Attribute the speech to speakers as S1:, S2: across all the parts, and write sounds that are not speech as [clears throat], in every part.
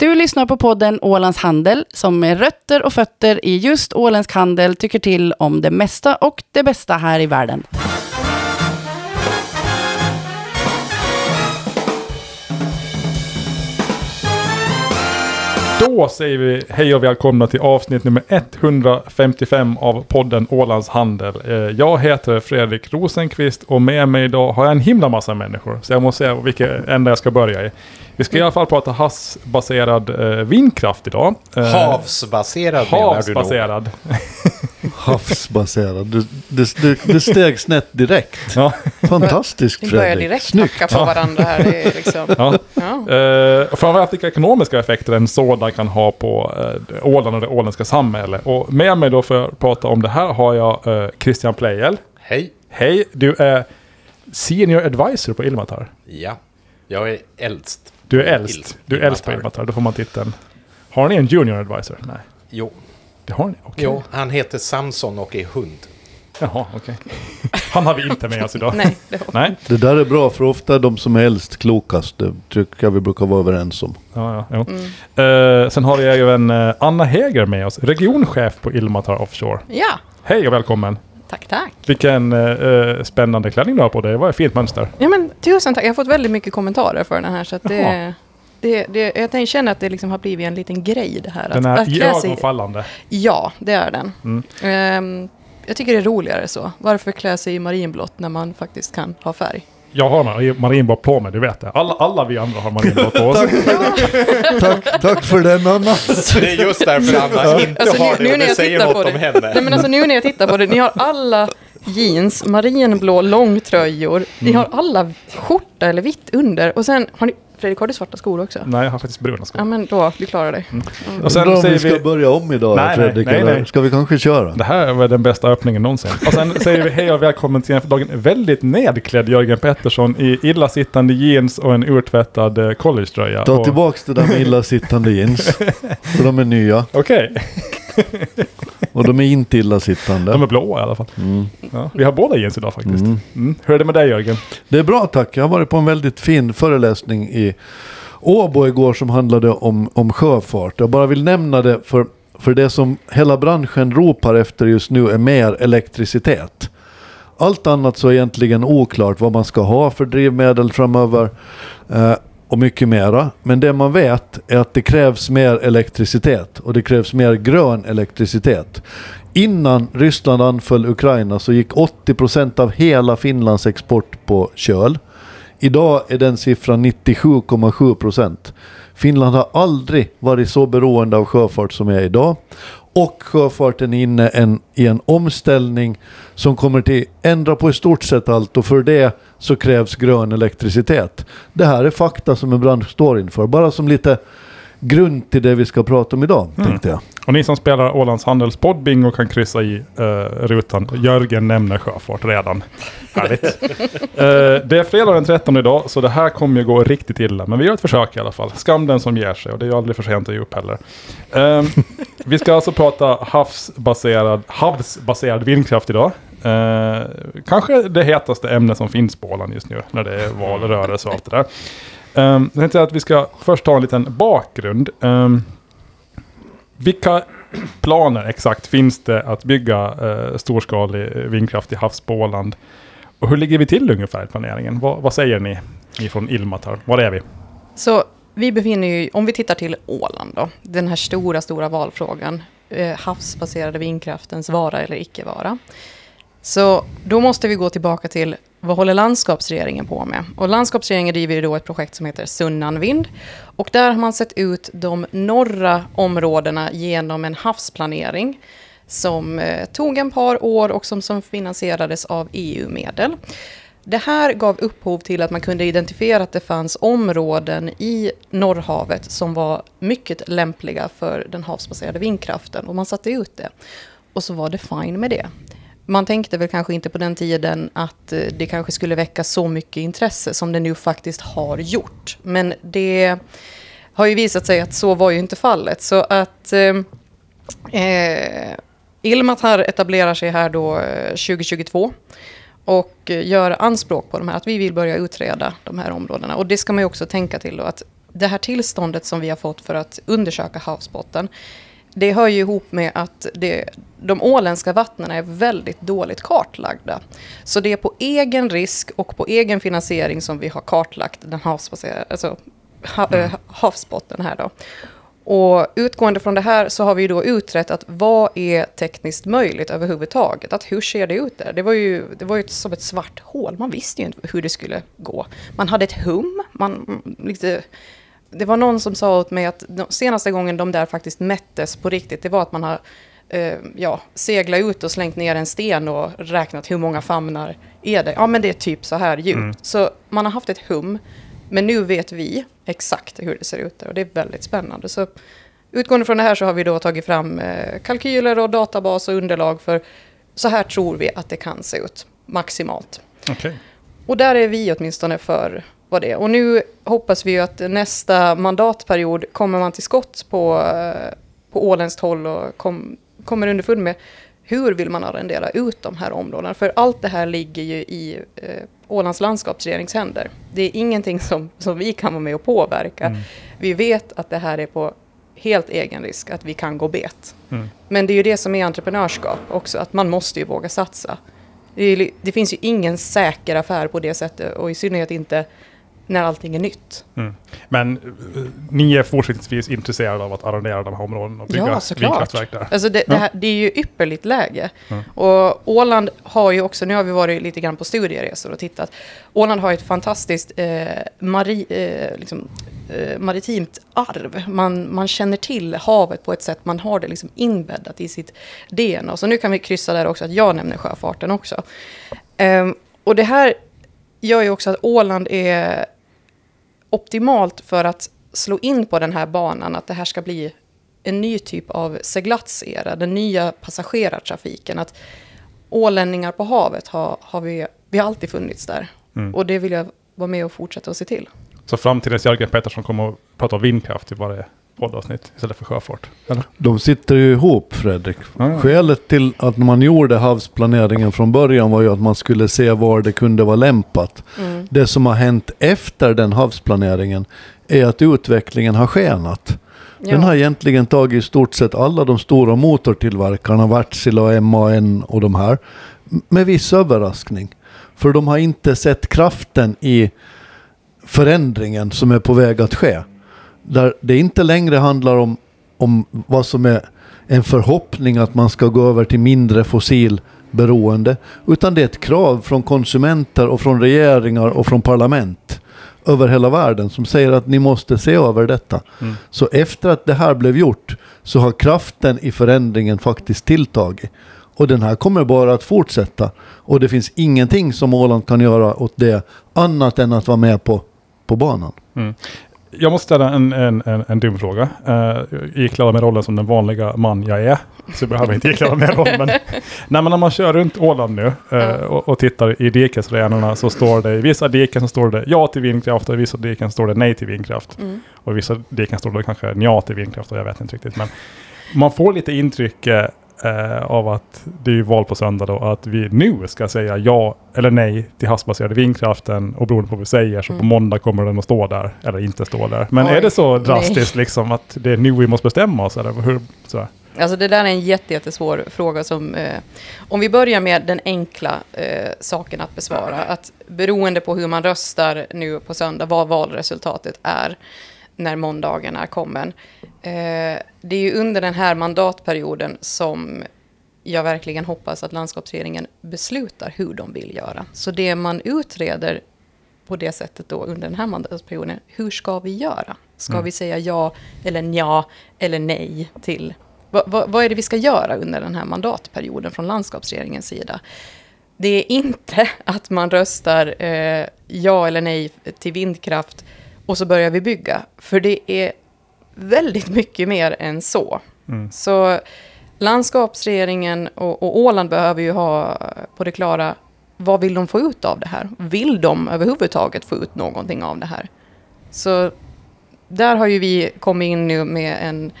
S1: Du lyssnar på podden Ålands Handel som med rötter och fötter i just åländsk handel tycker till om det mesta och det bästa här i världen.
S2: Då säger vi hej och välkomna till avsnitt nummer 155 av podden Ålands Handel. Eh, Jag heter Fredrik Rosenqvist och med mig idag har jag en himla massa människor. Så jag måste se vilken ända jag ska börja i. Vi ska i alla fall prata havsbaserad eh, vindkraft idag. Eh,
S3: Havsbaserad menar du nog?
S2: Havsbaserad. [laughs]
S4: Havsbaserad. Du, du, du, du steg snett direkt.
S2: Ja.
S4: Fantastiskt
S5: Vi börjar
S4: Fredrik.
S5: direkt
S4: Snyggt.
S5: hacka på varandra här. Det är liksom,
S2: Ja.
S5: ja.
S2: Och framförallt vilka ekonomiska effekter en sådan kan ha på eh, Åland och det åländska samhället. Och med mig då för att prata om det här har jag eh, Christian Pleijel.
S3: Hej.
S2: Hej, du är Senior Advisor på Ilmatar.
S3: Ja, jag är äldst.
S2: Du är äldst. Du är äldst på
S3: Ilmatar.
S2: Ilmatar, då får man titeln. Har ni en Junior Advisor? Nej,
S3: Jo.
S2: Det har ni? Okej.
S3: jo, han heter Samson och är hund.
S2: Jaha, okej. Han har vi inte med oss idag. [laughs]
S5: Nej, det.
S2: Nej.
S4: Det där är bra för ofta är de som är äldst klokast. Det tycker jag vi brukar vara överens om.
S2: Ja, ja, jo. Eh, sen har vi även eh, Anna Heger med oss, regionchef på Ilmatar Offshore.
S5: Ja,
S2: Hej och välkommen!
S5: tack, tack.
S2: Vilken eh, spännande klänning du har på dig. Det var ett fint mönster.
S5: Ja, men tusen tack. Jag har fått väldigt mycket kommentarer för den här. Så att det,
S2: Jaha.
S5: Det, det, jag känner att det liksom har blivit en liten grej det här.
S2: Den
S5: att,
S2: är iögonfallande.
S5: Ja, det är den.
S2: Mm.
S5: Ehm, jag tycker det är roligare så. Varför klä sig i marinblått när man faktiskt kan ha färg?
S2: Jag har mar- marinblått på mig, du vet det. Alla, alla vi andra har marinblått på oss.
S4: Tack, tack för den Anna.
S3: Det är just därför Anna inte
S5: Alltså,
S3: har
S5: nu-
S3: det
S5: nu när
S3: det
S5: jag
S3: säger
S5: tittar
S3: något
S5: på
S3: om
S5: det.
S3: henne.
S5: Nej men alltså nu när jag tittar på det, ni har alla jeans, marinblå långtröjor, ni
S2: Mm.
S5: har alla skjorta eller vitt under och sen har ni, Fredrik har du svarta skor också?
S2: Nej, jag har faktiskt bruna skor.
S5: Ja men då, du klarar dig.
S2: Och
S4: Undrar
S2: sen
S4: om vi ska
S2: vi...
S4: börja om idag
S2: Nej, nej,
S4: Fredrik.
S2: nej,
S4: eller
S2: nej.
S4: ska vi kanske köra?
S2: Det här var den bästa öppningen någonsin. Och sen säger vi hej och välkommen till en för dagen väldigt nedklädd Jörgen Pettersson i illasittande jeans och en urtvättad eh, collegetröja.
S4: Ta
S2: Och-
S4: tillbaks det där med [laughs] illasittande jeans. För de är nya.
S2: Okej,
S4: Och de är inte illasittande.
S2: de är blåa i alla fall.
S4: Mm.
S2: Ja, vi har båda jeans idag faktiskt.
S4: Mm.
S2: Mm. Hur är det med dig Jörgen?
S4: Det är bra tack. Jag har varit på en väldigt fin föreläsning i Åbo igår som handlade om, om sjöfart. Jag bara vill nämna det för, för det som hela branschen ropar efter just nu är mer elektricitet. Allt annat så är egentligen oklart vad man ska ha för drivmedel framöver eh, och mycket mera. Men det man vet är att det krävs mer elektricitet och det krävs mer grön elektricitet. Innan Ryssland anföll Ukraina så gick 80% av hela Finlands export på köl. Idag är den siffran 97,7%. Finland har aldrig varit så beroende av sjöfart som är idag. Och sjöfarten är inne en, i en omställning som kommer till ändra på i stort sett allt och för det så krävs grön elektricitet. Det här är fakta som en bransch står inför. Bara som lite grund till det vi ska prata om idag, tänkte jag.
S2: Och ni som spelar Ålands Handels poddbingo kan kryssa i eh, rutan. Jörgen nämner sjöfart redan. Härligt. [laughs] Eh, det är fredag den 13 idag, så det här kommer ju gå riktigt illa. Men vi gör ett försök i alla fall. Skam den som ger sig och det är ju aldrig för sent att ge upp heller. Eh, vi ska alltså prata havsbaserad, havsbaserad vindkraft idag. Eh, kanske det hetaste ämne som finns på Åland just nu när det är valrörelse och allt det där. Um, jag tänkte att vi ska först ta en liten bakgrund. Vilka planer exakt finns det att bygga eh, storskalig eh, vindkraft i havs på Åland? Och hur ligger vi till ungefär i planeringen? Vad, vad säger ni, ni från Ilmatar? Var är vi?
S5: Så vi befinner ju, om vi tittar till Åland då, den här stora, stora valfrågan, eh, havsbaserade vindkraftens vara eller icke vara. Så då måste vi gå tillbaka till vad håller landskapsregeringen på med? Och landskapsregeringen driver ju då ett projekt som heter Sunnanvind. Och där har man sett ut de norra områdena genom en havsplanering som eh, tog en par år och som, som finansierades av EU-medel. Det här gav upphov till att man kunde identifiera att det fanns områden i Norrhavet som var mycket lämpliga för den havsbaserade vindkraften och man satte ut det. Och så var det fine med det. Man tänkte väl kanske inte på den tiden att eh, det kanske skulle väcka så mycket intresse som det nu faktiskt har gjort. Men det har ju visat sig att så var ju inte fallet. Så att eh, eh Ilmatar etablerar sig här då eh, 2022 och gör anspråk på de här, att vi vill börja utreda de här områdena. Och det ska man ju också tänka till då, att det här tillståndet som vi har fått för att undersöka havsbotten, det hör ju ihop med att det, de åländska vattnen är väldigt dåligt kartlagda. Så det är på egen risk och på egen finansiering som vi har kartlagt den havsbaserade, alltså, ha, äh, havsbotten här då. Och utgående från det här så har vi då utrett att vad är tekniskt möjligt överhuvudtaget? Att hur ser det ut där? Det var ju, det var ju som ett svart hål. Man visste ju inte hur det skulle gå. Man hade ett hum. Man, lite, det var någon som sa åt mig att senaste gången de där faktiskt mättes på riktigt, det var att man har eh, ja, seglat ut och slängt ner en sten och räknat hur många famnar är det. Ja, men det är typ så här djupt. Mm. Så man har haft ett hum. Men nu vet vi exakt hur det ser ut där och det är väldigt spännande. Så utgående från det här så har vi då tagit fram eh, kalkyler och databas och underlag för så här tror vi att det kan se ut maximalt.
S2: Okay.
S5: Och där är vi åtminstone för vad det. Och nu hoppas vi att nästa mandatperiod kommer man till skott på, eh, på åländskt håll och kom, kommer underfund med hur vill man arrendera ut de här områdena? För allt det här ligger ju i eh, Ålands landskapsregerings händer. Det är ingenting som, som vi kan vara med och påverka. Mm. Vi vet att det här är på helt egen risk, att vi kan gå bet. Mm. Men det är ju det som är entreprenörskap också, att man måste ju våga satsa. Det, det, finns ju ingen säker affär på det sättet och i synnerhet inte när allting är nytt.
S2: Mm. Men uh, ni är fortsättningsvis intresserade av att arrendera de här områdena och bygga ja, vindkraftverk där?
S5: Alltså det, det, här, det är ju ypperligt läge. Mm. Och Åland har ju också, nu har vi varit lite grann på studieresor och tittat. Åland har ett fantastiskt eh, mari, eh, liksom, eh, maritimt arv. Man, man känner till havet på ett sätt, man har det liksom inbäddat i sitt DNA. Så nu kan vi kryssa där också att jag nämner sjöfarten också. Um, och det här gör ju också att Åland är optimalt för att slå in på den här banan, att det här ska bli en ny typ av seglatsera, den nya passagerartrafiken. Att ålänningar på havet har, har vi, vi har alltid funnits där. Mm. Och det vill jag vara med och fortsätta att se till.
S2: Så framtidens Jörgen Pettersson kommer att prata om vindkraft i varje poddavsnitt istället för sjöfart? Eller?
S4: De sitter ju ihop Fredrik. Mm. Skälet till att man gjorde havsplaneringen från början var ju att man skulle se var det kunde vara lämpat. Mm. Det som har hänt efter den havsplaneringen är att utvecklingen har skenat. Ja. Den har egentligen tagit i stort sett alla de stora motortillverkarna, Wärtsilä och MAN och de här, med viss överraskning. För de har inte sett kraften i förändringen som är på väg att ske. Där det inte längre handlar om, om vad som är en förhoppning att man ska gå över till mindre fossilberoende. Utan det är ett krav från konsumenter och från regeringar och från parlament över hela världen som säger att ni måste se över detta. Mm. Så efter att det här blev gjort så har kraften i förändringen faktiskt tilltagit. Och den här kommer bara att fortsätta. Och det finns ingenting som Åland kan göra åt det annat än att vara med på, på banan. Mm
S2: jag måste ställa en, en, en, en dum fråga. Uh, ikläda mig rollen som den vanliga man jag är. Så jag behöver inte ikläda mig rollen. Men, nej, men när man kör runt Åland nu uh, och, och, tittar i dikesrenarna så står det i vissa diken så står det ja till vindkraft och i vissa diken står det nej till vindkraft. Mm. Och i vissa diken står det kanske ja till vindkraft och jag vet inte riktigt. Men man får lite intryck uh, eh, av att det är val på söndag då, att vi nu ska säga ja eller nej till havsbaserade vindkraften och beroende på vad vi säger så mm. på måndag kommer den att stå där eller inte stå där. Men Oj, är det så drastiskt nej. liksom att det är nu vi måste bestämma oss eller hur? Så?
S5: Alltså det där är en jättesvår fråga som, eh, om vi börjar med den enkla eh, saken att besvara, att beroende på hur man röstar nu på söndag, vad valresultatet är, när måndagen är kommen. Eh, det är ju under den här mandatperioden som jag verkligen hoppas att landskapsregeringen beslutar hur de vill göra. Så det man utreder på det sättet då under den här mandatperioden, hur ska vi göra? Ska mm. vi säga ja eller ja eller nej till... Vad, vad, vad, är det vi ska göra under den här mandatperioden från landskapsregeringens sida? Det är inte att man röstar eh, ja eller nej till vindkraft och så börjar vi bygga. För det är väldigt mycket mer än så. Mm. Så landskapsregeringen och, och Åland behöver ju ha på det klara vad vill de få ut av det här? Vill de överhuvudtaget få ut någonting av det här? Så där har ju vi kommit in nu med en,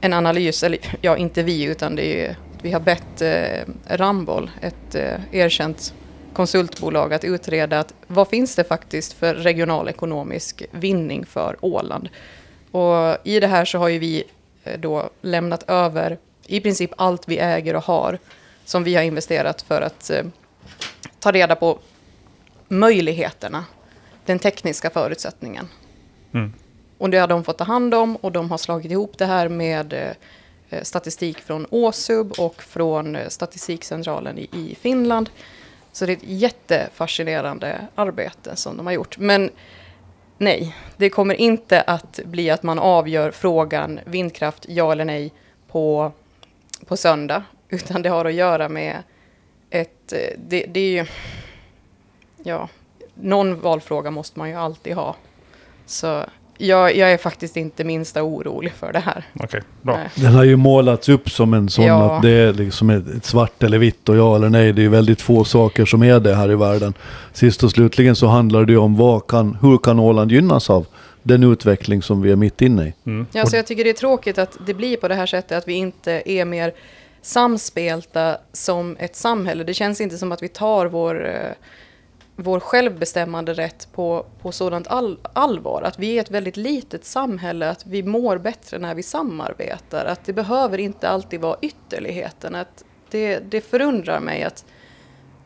S5: en analys, eller ja, inte vi, utan det är vi har bett eh, Ramboll, ett eh, erkänt konsultbolag att utreda att vad finns det faktiskt för regional ekonomisk vinning för Åland. Och i det här så har ju vi eh, då lämnat över i princip allt vi äger och har som vi har investerat för att eh, ta reda på möjligheterna, den tekniska förutsättningen.
S2: Mm.
S5: Och det har de fått ta hand om och de har slagit ihop det här med eh, statistik från Åsub och från eh, Statistikcentralen i, i Finland. Så det är ett jättefascinerande arbete som de har gjort. Men nej, det kommer inte att bli att man avgör frågan vindkraft, ja eller nej, på, på söndag. [laughs] Utan det har att göra med ett... Det, det är ju... Ja, någon valfråga måste man ju alltid ha. Så jag, jag är faktiskt inte minsta orolig för det här.
S2: Okej, bra.
S5: Nej.
S4: Den har ju målats upp som en sån
S5: Ja.
S4: att det är liksom ett, ett svart eller vitt och ja eller nej. Det är ju väldigt få saker som är det här i världen. Sist och slutligen så handlar det ju om vad kan, hur kan Åland gynnas av den utveckling som vi är mitt inne i.
S2: Mm.
S5: Ja, så jag tycker det är tråkigt att det blir på det här sättet, att vi inte är mer samspelta som ett samhälle. Det känns inte som att vi tar vår, eh, vår självbestämmande rätt på, på sådant all, allvar. Att vi är ett väldigt litet samhälle, att vi mår bättre när vi samarbetar. Att det behöver inte alltid vara ytterligheten. Att det, det förundrar mig att,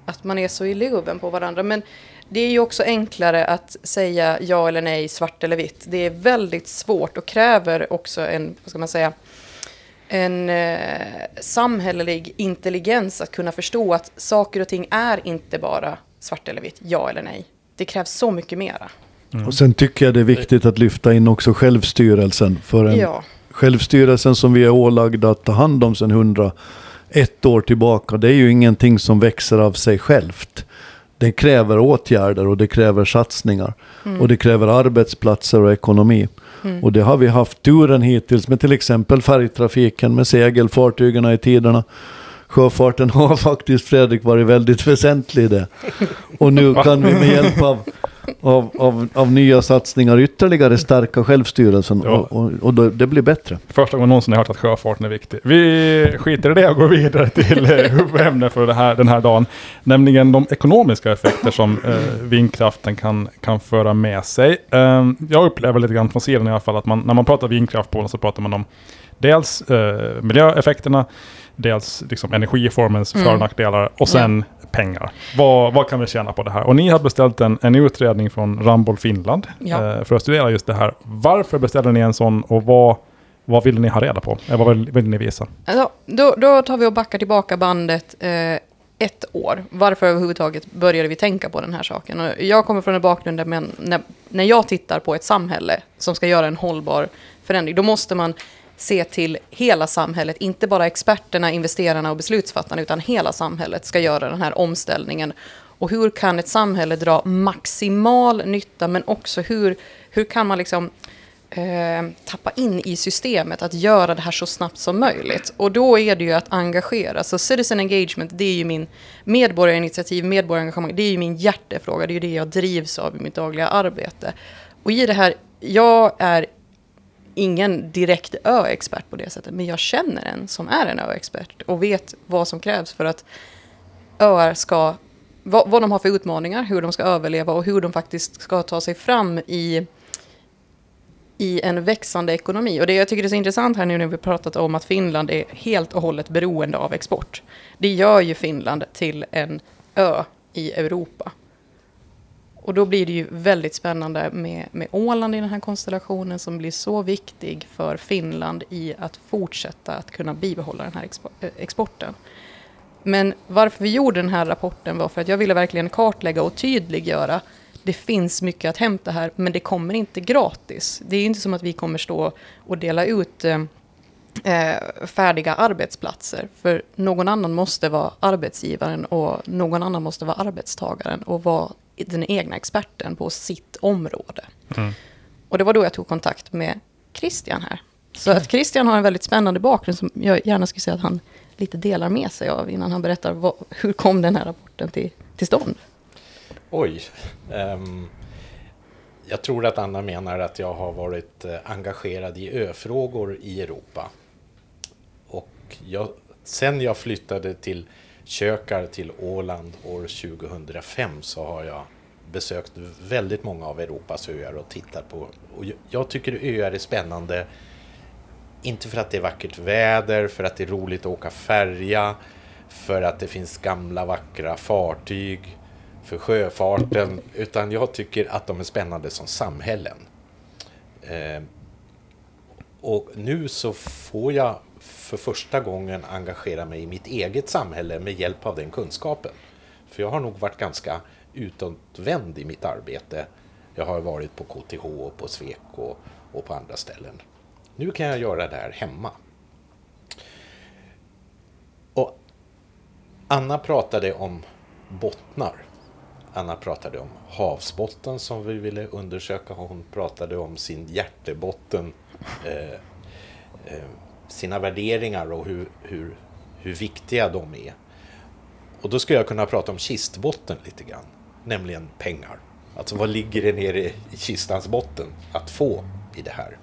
S5: att man är så i luven på varandra. Men det är ju också enklare att säga ja eller nej, svart eller vitt. Det är väldigt svårt och kräver också en, vad ska man säga, en eh, samhällelig intelligens att kunna förstå att saker och ting är inte bara svart eller vitt, ja eller nej. Det krävs så mycket mera.
S4: Och sen tycker jag det är viktigt att lyfta in också självstyrelsen. För en,
S5: Ja,
S4: Självstyrelsen som vi är ålagda att ta hand om sedan 101 år tillbaka, det är ju ingenting som växer av sig självt. Det kräver åtgärder och det kräver satsningar. Och det kräver arbetsplatser och ekonomi. Och det har vi haft turen hittills med till exempel färgtrafiken med segelfartygen i tiderna. Sjöfarten har [laughs] faktiskt, Fredrik, varit väldigt väsentlig i det. Och nu [laughs] kan vi med hjälp av, av, av, av nya satsningar ytterligare stärka självstyrelsen.
S2: Ja.
S4: Och, och, och det blir bättre.
S2: Första gången någonsin jag hört att sjöfarten är viktig. Vi skiter i det och går vidare till eh, [laughs] huvudämnet för det här, den här dagen. Nämligen de ekonomiska effekter som eh, vindkraften kan, kan föra med sig. Eh, jag upplever lite grann från sidan i alla fall att man, när man pratar vindkraft på så pratar man om dels eh, miljöeffekterna, dels liksom energiformens
S5: Mm.
S2: för och nackdelar och sen pengar. Vad, vad kan vi tjäna på det här? Och ni har beställt en, en utredning från Ramboll Finland
S5: Ja.
S2: eh, för att studera just det här. Varför beställde ni en sån och vad, vad vill ni ha reda på? Eh, vad vill, vill ni visa?
S5: alltså, då, då tar vi och backar tillbaka bandet eh, ett år. Varför överhuvudtaget började vi tänka på den här saken? Och jag kommer från en bakgrund där man, när, när jag tittar på ett samhälle som ska göra en hållbar förändring, då måste man se till hela samhället, inte bara experterna, investerarna och beslutsfattarna, utan hela samhället ska göra den här omställningen. Och hur kan ett samhälle dra maximal nytta, men också hur, hur kan man liksom eh, tappa in i systemet, att göra det här så snabbt som möjligt. Och då är det ju att engagera. Så citizen engagement, det är ju min medborgarinitiativ, medborgarengagemang, det är ju min hjärtefråga, det är ju det jag drivs av i mitt dagliga arbete. Och i det här, jag är ingen direkt ö-expert på det sättet, men jag känner en som är en ö-expert och vet vad som krävs för att öar ska, vad, vad de har för utmaningar, hur de ska överleva och hur de faktiskt ska ta sig fram i i en växande ekonomi. Och det jag tycker är så intressant här nu när vi pratat om att Finland är helt och hållet beroende av export. Det gör ju Finland till en ö i Europa. Och då blir det ju väldigt spännande med, med Åland i den här konstellationen som blir så viktig för Finland i att fortsätta att kunna bibehålla den här eh, exporten. Men varför vi gjorde den här rapporten var för att jag ville verkligen kartlägga och tydliggöra det finns mycket att hämta här, men det kommer inte gratis. Det är inte som att vi kommer stå och dela ut eh, eh, färdiga arbetsplatser. För någon annan måste vara arbetsgivaren och någon annan måste vara arbetstagaren och vara den egna experten på sitt område.
S2: Mm.
S5: Och det var då jag tog kontakt med Christian här. Så att Christian har en väldigt spännande bakgrund som jag gärna skulle säga att han lite delar med sig av innan han berättar vad, hur kom den här rapporten till, till stånd.
S3: Oj. Ehm, jag tror att Anna menar att jag har varit eh, engagerad i öfrågor i Europa. Och jag, sen jag flyttade till Kökar till Åland år 2005 så har jag besökt väldigt många av Europas öar och tittat på. Och jag- jag tycker öar är spännande. Inte för att det är vackert väder, för att det är roligt att åka färja, för att det finns gamla vackra fartyg, för sjöfarten, utan jag tycker att de är spännande som samhällen. Eh, och nu så får jag för första gången engagera mig i mitt eget samhälle med hjälp av den kunskapen. För jag har nog varit ganska utåtvänd i mitt arbete. Jag har varit på KTH och på Svek och, och på andra ställen. Nu kan jag göra det här hemma. Och Anna pratade om bottnar. Anna pratade om havsbotten som vi ville undersöka. Hon pratade om sin hjärtebotten, eh, eh, sina värderingar och hur, hur, hur viktiga de är. Och då skulle jag kunna prata om kistbotten lite grann, nämligen pengar. Alltså vad ligger det nere i kistans botten att få i det här?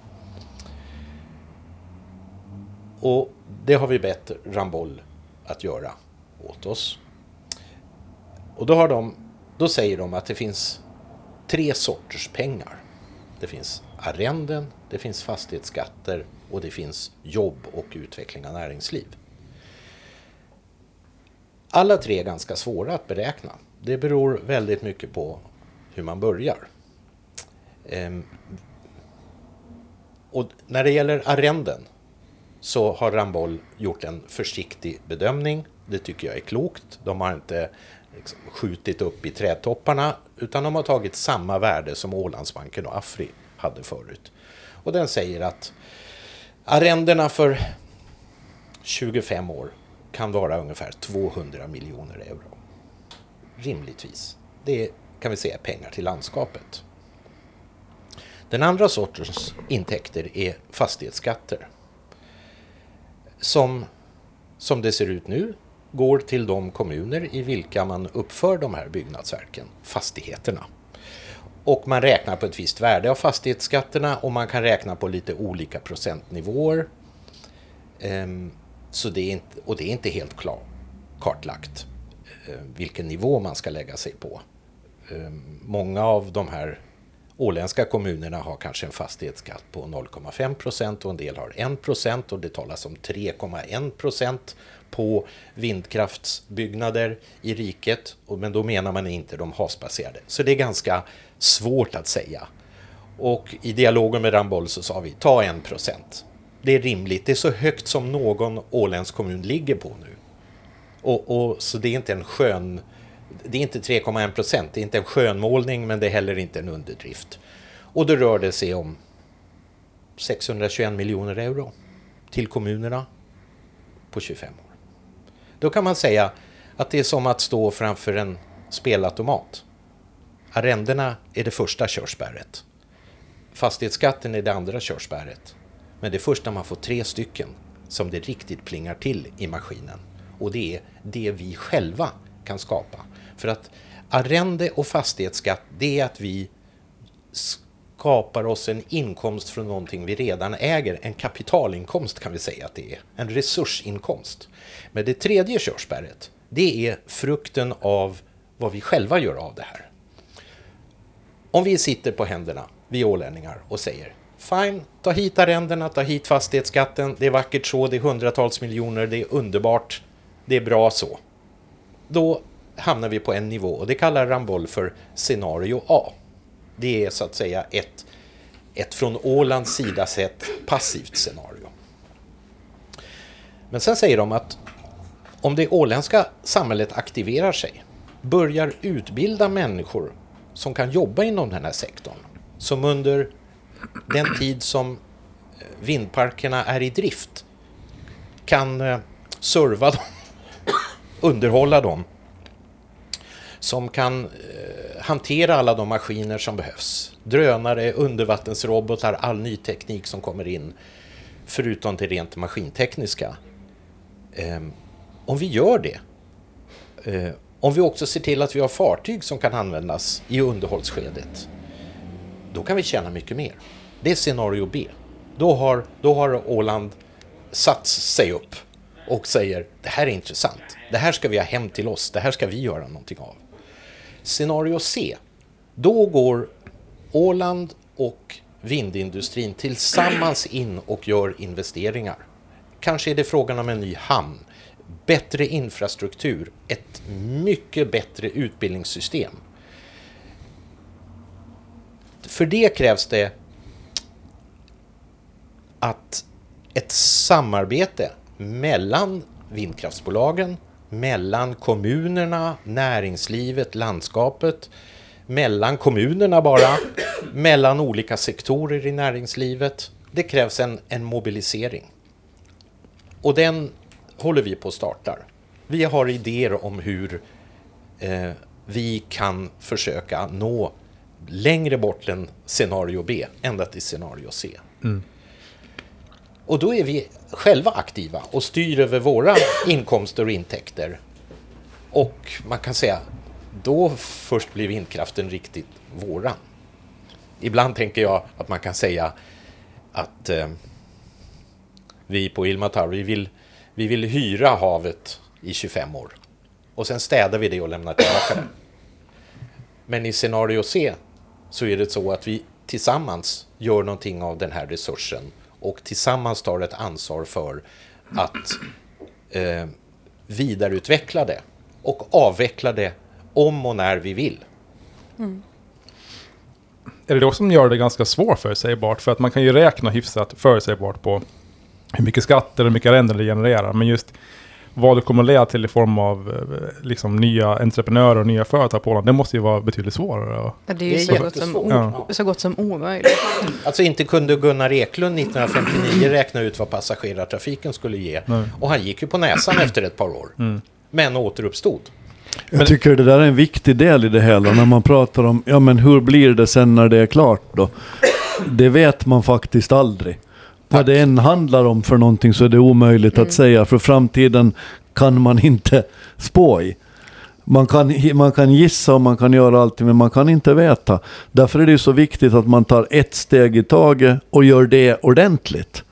S3: Och det har vi bett Ramboll att göra åt oss. Och då, har de, då säger de att det finns tre sorters pengar. Det finns arrenden, det finns fastighetsskatter och det finns jobb och utveckling av näringsliv. Alla tre är ganska svåra att beräkna. Det beror väldigt mycket på hur man börjar. Ehm, och när det gäller arrenden så har Ramboll gjort en försiktig bedömning. Det tycker jag är klokt. De har inte liksom skjutit upp i trädtopparna utan de har tagit samma värde som Ålandsbanken och Afri hade förut. Och den säger att arrendena för 25 år kan vara ungefär 200 miljoner euro. Rimligtvis. Det kan vi säga är pengar till landskapet. Den andra sortens intäkter är fastighetsskatter. Som, som det ser ut nu går till de kommuner i vilka man uppför de här byggnadsverken, fastigheterna. Och man räknar på ett visst värde av fastighetsskatterna och man kan räkna på lite olika procentnivåer. Ehm, så det är inte, och det är inte helt klar, kartlagt eh, vilken nivå man ska lägga sig på. Ehm, många av de här åländska kommunerna har kanske en fastighetsskatt på 0,5 procent och en del har 1 procent och det talas om 3,1 procent på vindkraftsbyggnader i riket. Och- Men då menar man inte de havsbaserade. Så det är ganska svårt att säga. Och i dialogen med Ramboll så sa vi ta en procent. Det är rimligt. Det är så högt som någon åländsk kommun ligger på nu. Och, och, så det är inte en skön... Det är inte 3,1 procent. Det är inte en skönmålning men det är heller inte en underdrift. Och då rör det sig om 621 miljoner euro till kommunerna på 25 år. Då kan man säga att det är som att stå framför en spelautomat. Arrendena är det första körsbäret. Fastighetsskatten är det andra körsbäret. Men det är först när man får tre stycken som det riktigt plingar till i maskinen. Och det är det vi själva kan skapa. För att arrende och fastighetsskatt, det är att vi skapar oss en inkomst från någonting vi redan äger. En kapitalinkomst kan vi säga att det är. En resursinkomst. Men det tredje körsbäret, det är frukten av vad vi själva gör av det här. Om vi sitter på händerna, vi ålänningar, och säger Fine, ta hit arrendena, ta hit fastighetsskatten, det är vackert så, det är hundratals miljoner, det är underbart, det är bra så. Då hamnar vi på en nivå och det kallar Ramboll för scenario A. Det är så att säga ett, ett från Ålands sida sett passivt scenario. Men sen säger de att om det åländska samhället aktiverar sig, börjar utbilda människor som kan jobba inom den här sektorn, som under den tid som eh, vindparkerna är i drift kan eh, serva dem, [coughs] underhålla dem, som kan eh, hantera alla de maskiner som behövs. Drönare, undervattensrobotar, all ny teknik som kommer in, förutom det rent maskintekniska. Ehm, om vi gör det, om vi också ser till att vi har fartyg som kan användas i underhållsskedet, då kan vi tjäna mycket mer. Det är scenario B. Då har, då har Åland satt sig upp och säger det här är intressant, det här ska vi ha hem till oss, det här ska vi göra någonting av. Scenario C, då går Åland och vindindustrin tillsammans in och gör investeringar. Kanske är det frågan om en ny hamn, bättre infrastruktur, ett mycket bättre utbildningssystem. För det krävs det att ett samarbete mellan vindkraftsbolagen, mellan kommunerna, näringslivet, landskapet, mellan kommunerna bara, mellan olika sektorer i näringslivet. Det krävs en, en mobilisering. Och den håller vi på att starta. Vi har idéer om hur eh, vi kan försöka nå längre bort än scenario B, ända till scenario C. Och då är vi själva aktiva och styr över våra inkomster och intäkter. Och man kan säga, då först blir vindkraften riktigt våran. Ibland tänker jag att man kan säga att eh, vi på Ilmatar, vi vill, vi vill hyra havet i 25 år. Och sen städar vi det och lämnar tillbaka det. Men i scenario C så är det så att vi tillsammans gör någonting av den här resursen och tillsammans tar ett ansvar för att eh, vidareutveckla det och avveckla det om och när vi vill. Mm.
S2: Är det då som gör det ganska svårförutsägbart? För att man kan ju räkna hyfsat förutsägbart på hur mycket skatter och hur mycket arrenden det genererar. Men just vad det kommer att leda till i form av eh, liksom, nya entreprenörer och nya företag på Åland, det måste ju vara betydligt svårare.
S5: Ja, det är ju
S3: är
S5: så gott, som.
S2: Ja.
S5: så gott som omöjligt.
S3: Alltså inte kunde Gunnar Eklund 1959 räkna ut vad passagerartrafiken skulle ge.
S2: Nej.
S3: Och han gick ju på näsan [clears throat] efter ett par år. Men återuppstod.
S4: Jag tycker det där är en viktig del i det hela. När man pratar om, ja men hur blir det sen när det är klart då? Det vet man faktiskt aldrig. Vad det än handlar om för någonting så är det omöjligt att säga. För framtiden kan man inte spå i. Man kan, man kan gissa och man kan göra allting men man kan inte veta. Därför är det så viktigt att man tar ett steg i taget och gör det ordentligt.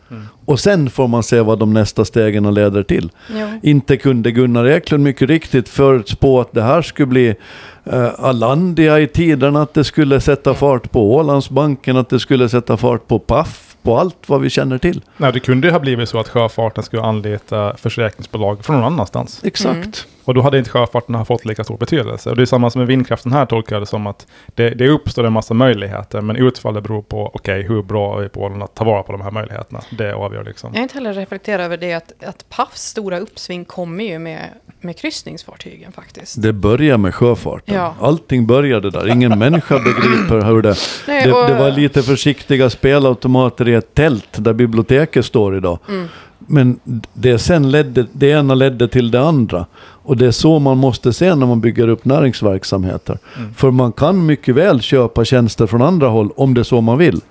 S4: Och sen får man se vad de nästa stegen leder till.
S5: Ja.
S4: Inte kunde Gunnar Eklund mycket riktigt förutspå att det här skulle bli eh, Alandia i tiden, att det skulle sätta fart på Ålandsbanken, att det skulle sätta fart på Paf, på allt vad vi känner till.
S2: nej, det kunde ju ha blivit så att sjöfarten skulle anlita försäkringsbolag från någon annanstans.
S4: Exakt.
S2: Och då hade inte sjöfarten ha fått lika stor betydelse. Och det är samma som med vindkraften här tolkar jag det som att det, det uppstår en massa möjligheter. Men utfallet beror på, okej, hur bra är vi på Åland att ta vara på de här möjligheterna? Det avgör liksom.
S5: Jag har inte heller reflekterat över det att, att Pafs stora uppsving kommer ju med, med kryssningsfartygen faktiskt.
S4: Det börjar med sjöfarten.
S5: Ja.
S4: Allting började där. Ingen människa begriper hur det...
S5: Nej,
S4: Det,
S5: och-
S4: det var lite försiktiga spelautomater i ett tält där biblioteket står idag.
S5: Mm.
S4: Men det sen ledde, det ena ledde till det andra. Och det är så man måste se när man bygger upp näringsverksamheter. För man kan mycket väl köpa tjänster från andra håll om det är så man vill.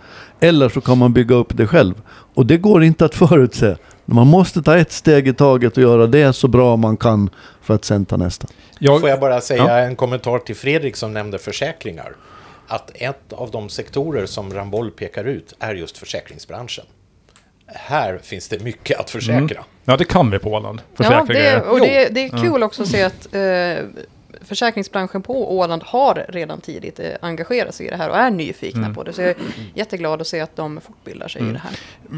S4: Eller så kan man bygga upp det själv. Och det går inte att förutse. Man måste ta ett steg i taget och göra det så bra man kan för att sen ta nästa.
S2: Jag,
S3: Får jag bara säga
S2: Ja.
S3: en kommentar till Fredrik som nämnde försäkringar. Att ett av de sektorer som Ramboll pekar ut är just försäkringsbranschen. Här finns det mycket att försäkra.
S2: ja, det kan vi på Åland.
S5: Ja, det,
S2: grejer.
S5: och det, det är kul också att se att eh, försäkringsbranschen på Åland har redan tidigt eh, engagerat sig i det här och är nyfikna på det. Så jag är jätteglad att se att de fortbildar sig i det här.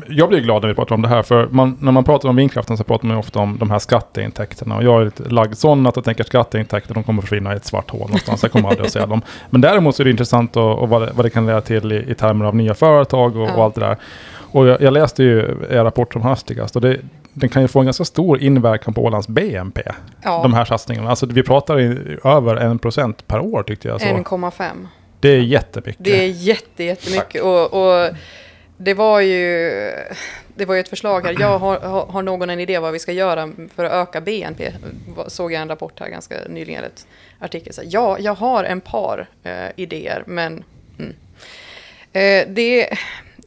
S2: Jag blir glad när vi pratar om det här, för man, när man pratar om vindkraften så pratar man ofta om de här skatteintäkterna. Och jag är lite lagd sån att jag tänker att skatteintäkter, de kommer försvinna i ett svart hål någonstans. Jag kommer aldrig att se dem. Men däremot så är det intressant och, och vad, det, vad det kan leda till i, i termer av nya företag och,
S5: Ja.
S2: och allt det där. Och jag, jag läste ju er rapport som hastigast och det, den kan ju få en ganska stor inverkan på Ålands BNP.
S5: Ja.
S2: De här satsningarna. Alltså vi pratar i, över en procent per år tyckte jag. Så.
S5: 1,5.
S2: Det är jättemycket.
S5: Det är jätte, jättemycket. Och, och det var ju... Det var ju ett förslag här. Jag har, har, någon en idé vad vi ska göra för att öka BNP? Såg jag en rapport här ganska nyligen, eller ett artikel. Så ja, jag har en par eh, idéer, men... Mm. Eh, det,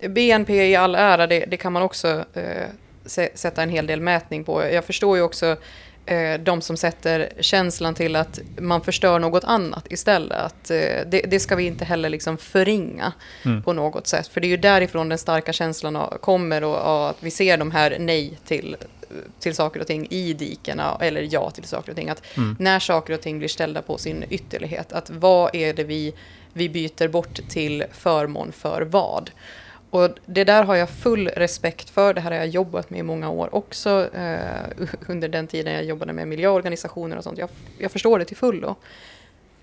S5: BNP i all ära, det, det kan man också eh, sä- sätta en hel del mätning på. Jag förstår ju också eh, de som sätter känslan till att man förstör något annat istället. Att, eh, det, det ska vi inte heller liksom förringa på något sätt. För det är ju därifrån den starka känslan kommer och, och att vi ser de här nej till till saker och ting i dikena eller ja till saker och ting. Att När saker och ting blir ställda på sin ytterlighet, att vad är det vi, vi byter bort till förmån för vad? Och det där har jag full respekt för. Det här har jag jobbat med i många år också. Eh, under den tiden jag jobbade med miljöorganisationer och sånt. Jag, jag förstår det till fullo.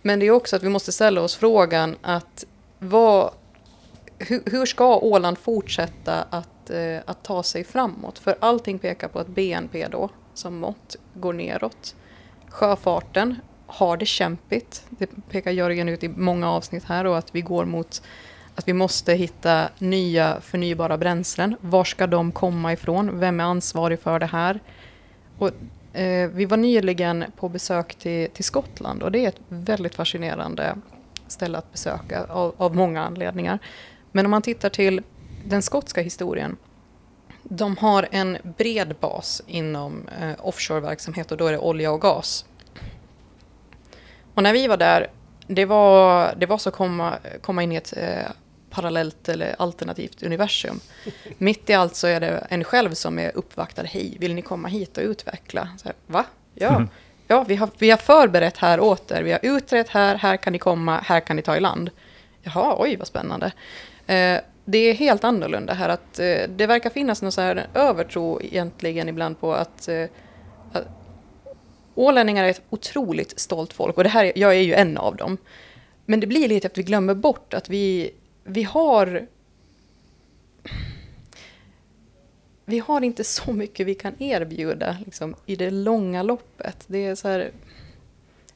S5: Men det är också att vi måste ställa oss frågan att vad, hur, hur ska Åland fortsätta att, eh, att ta sig framåt? För allting pekar på att BNP då, som mått, går neråt. Sjöfarten har det kämpigt. Det pekar Jörgen ut i många avsnitt här och att vi går mot att vi måste hitta nya förnybara bränslen. Var ska de komma ifrån? Vem är ansvarig för det här? Och, eh, vi var nyligen på besök till, till Skottland och det är ett väldigt fascinerande ställe att besöka av, av många anledningar. Men om man tittar till den skotska historien. De har en bred bas inom eh, offshore-verksamhet och då är det olja och gas. Och när vi var där, det var, det var så att komma, komma in i ett eh, parallellt eller alternativt universum. [laughs] Mitt i allt så är det en själv som är uppvaktad. Hej, vill ni komma hit och utveckla? Så här, Va? Ja, [laughs] ja vi, har, vi har förberett här åt er. Vi har utrett här, här kan ni komma, här kan ni ta i land. Jaha, oj vad spännande. Eh, det är helt annorlunda här. att eh, Det verkar finnas någon så här övertro egentligen ibland på att, eh, att Ålänningar är ett otroligt stolt folk och det här, jag är ju en av dem. Men det blir lite att vi glömmer bort att vi, vi har... Vi har inte så mycket vi kan erbjuda liksom, i det långa loppet. Det är så här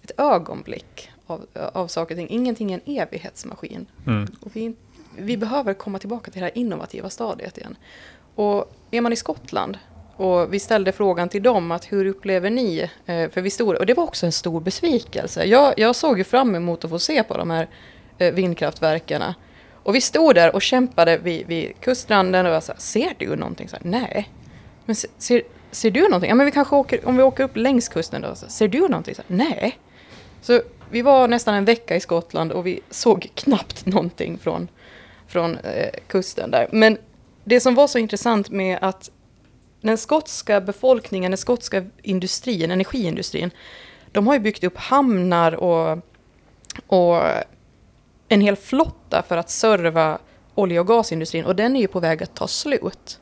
S5: ett ögonblick av, av saker och ting. Ingenting är en evighetsmaskin.
S2: Mm.
S5: Vi, vi behöver komma tillbaka till det här innovativa stadiet igen. Och är man i Skottland och vi ställde frågan till dem att hur upplever ni? Eh, för vi stod, och det var också en stor besvikelse. Jag, jag såg ju fram emot att få se på de här eh, vindkraftverken. Och vi stod där och kämpade vid, vid kuststranden och jag sa, ser du någonting? Så här, Nej. Men ser, ser du någonting? Ja, men vi kanske åker, om vi åker upp längs kusten då. Så, ser du någonting? Så här, Nej. Så vi var nästan en vecka i Skottland och vi såg knappt någonting från, från eh, kusten där. Men det som var så intressant med att den skotska befolkningen, den skotska industrin, energiindustrin, de har ju byggt upp hamnar och, och en hel flotta för att serva olje och gasindustrin och den är ju på väg att ta slut.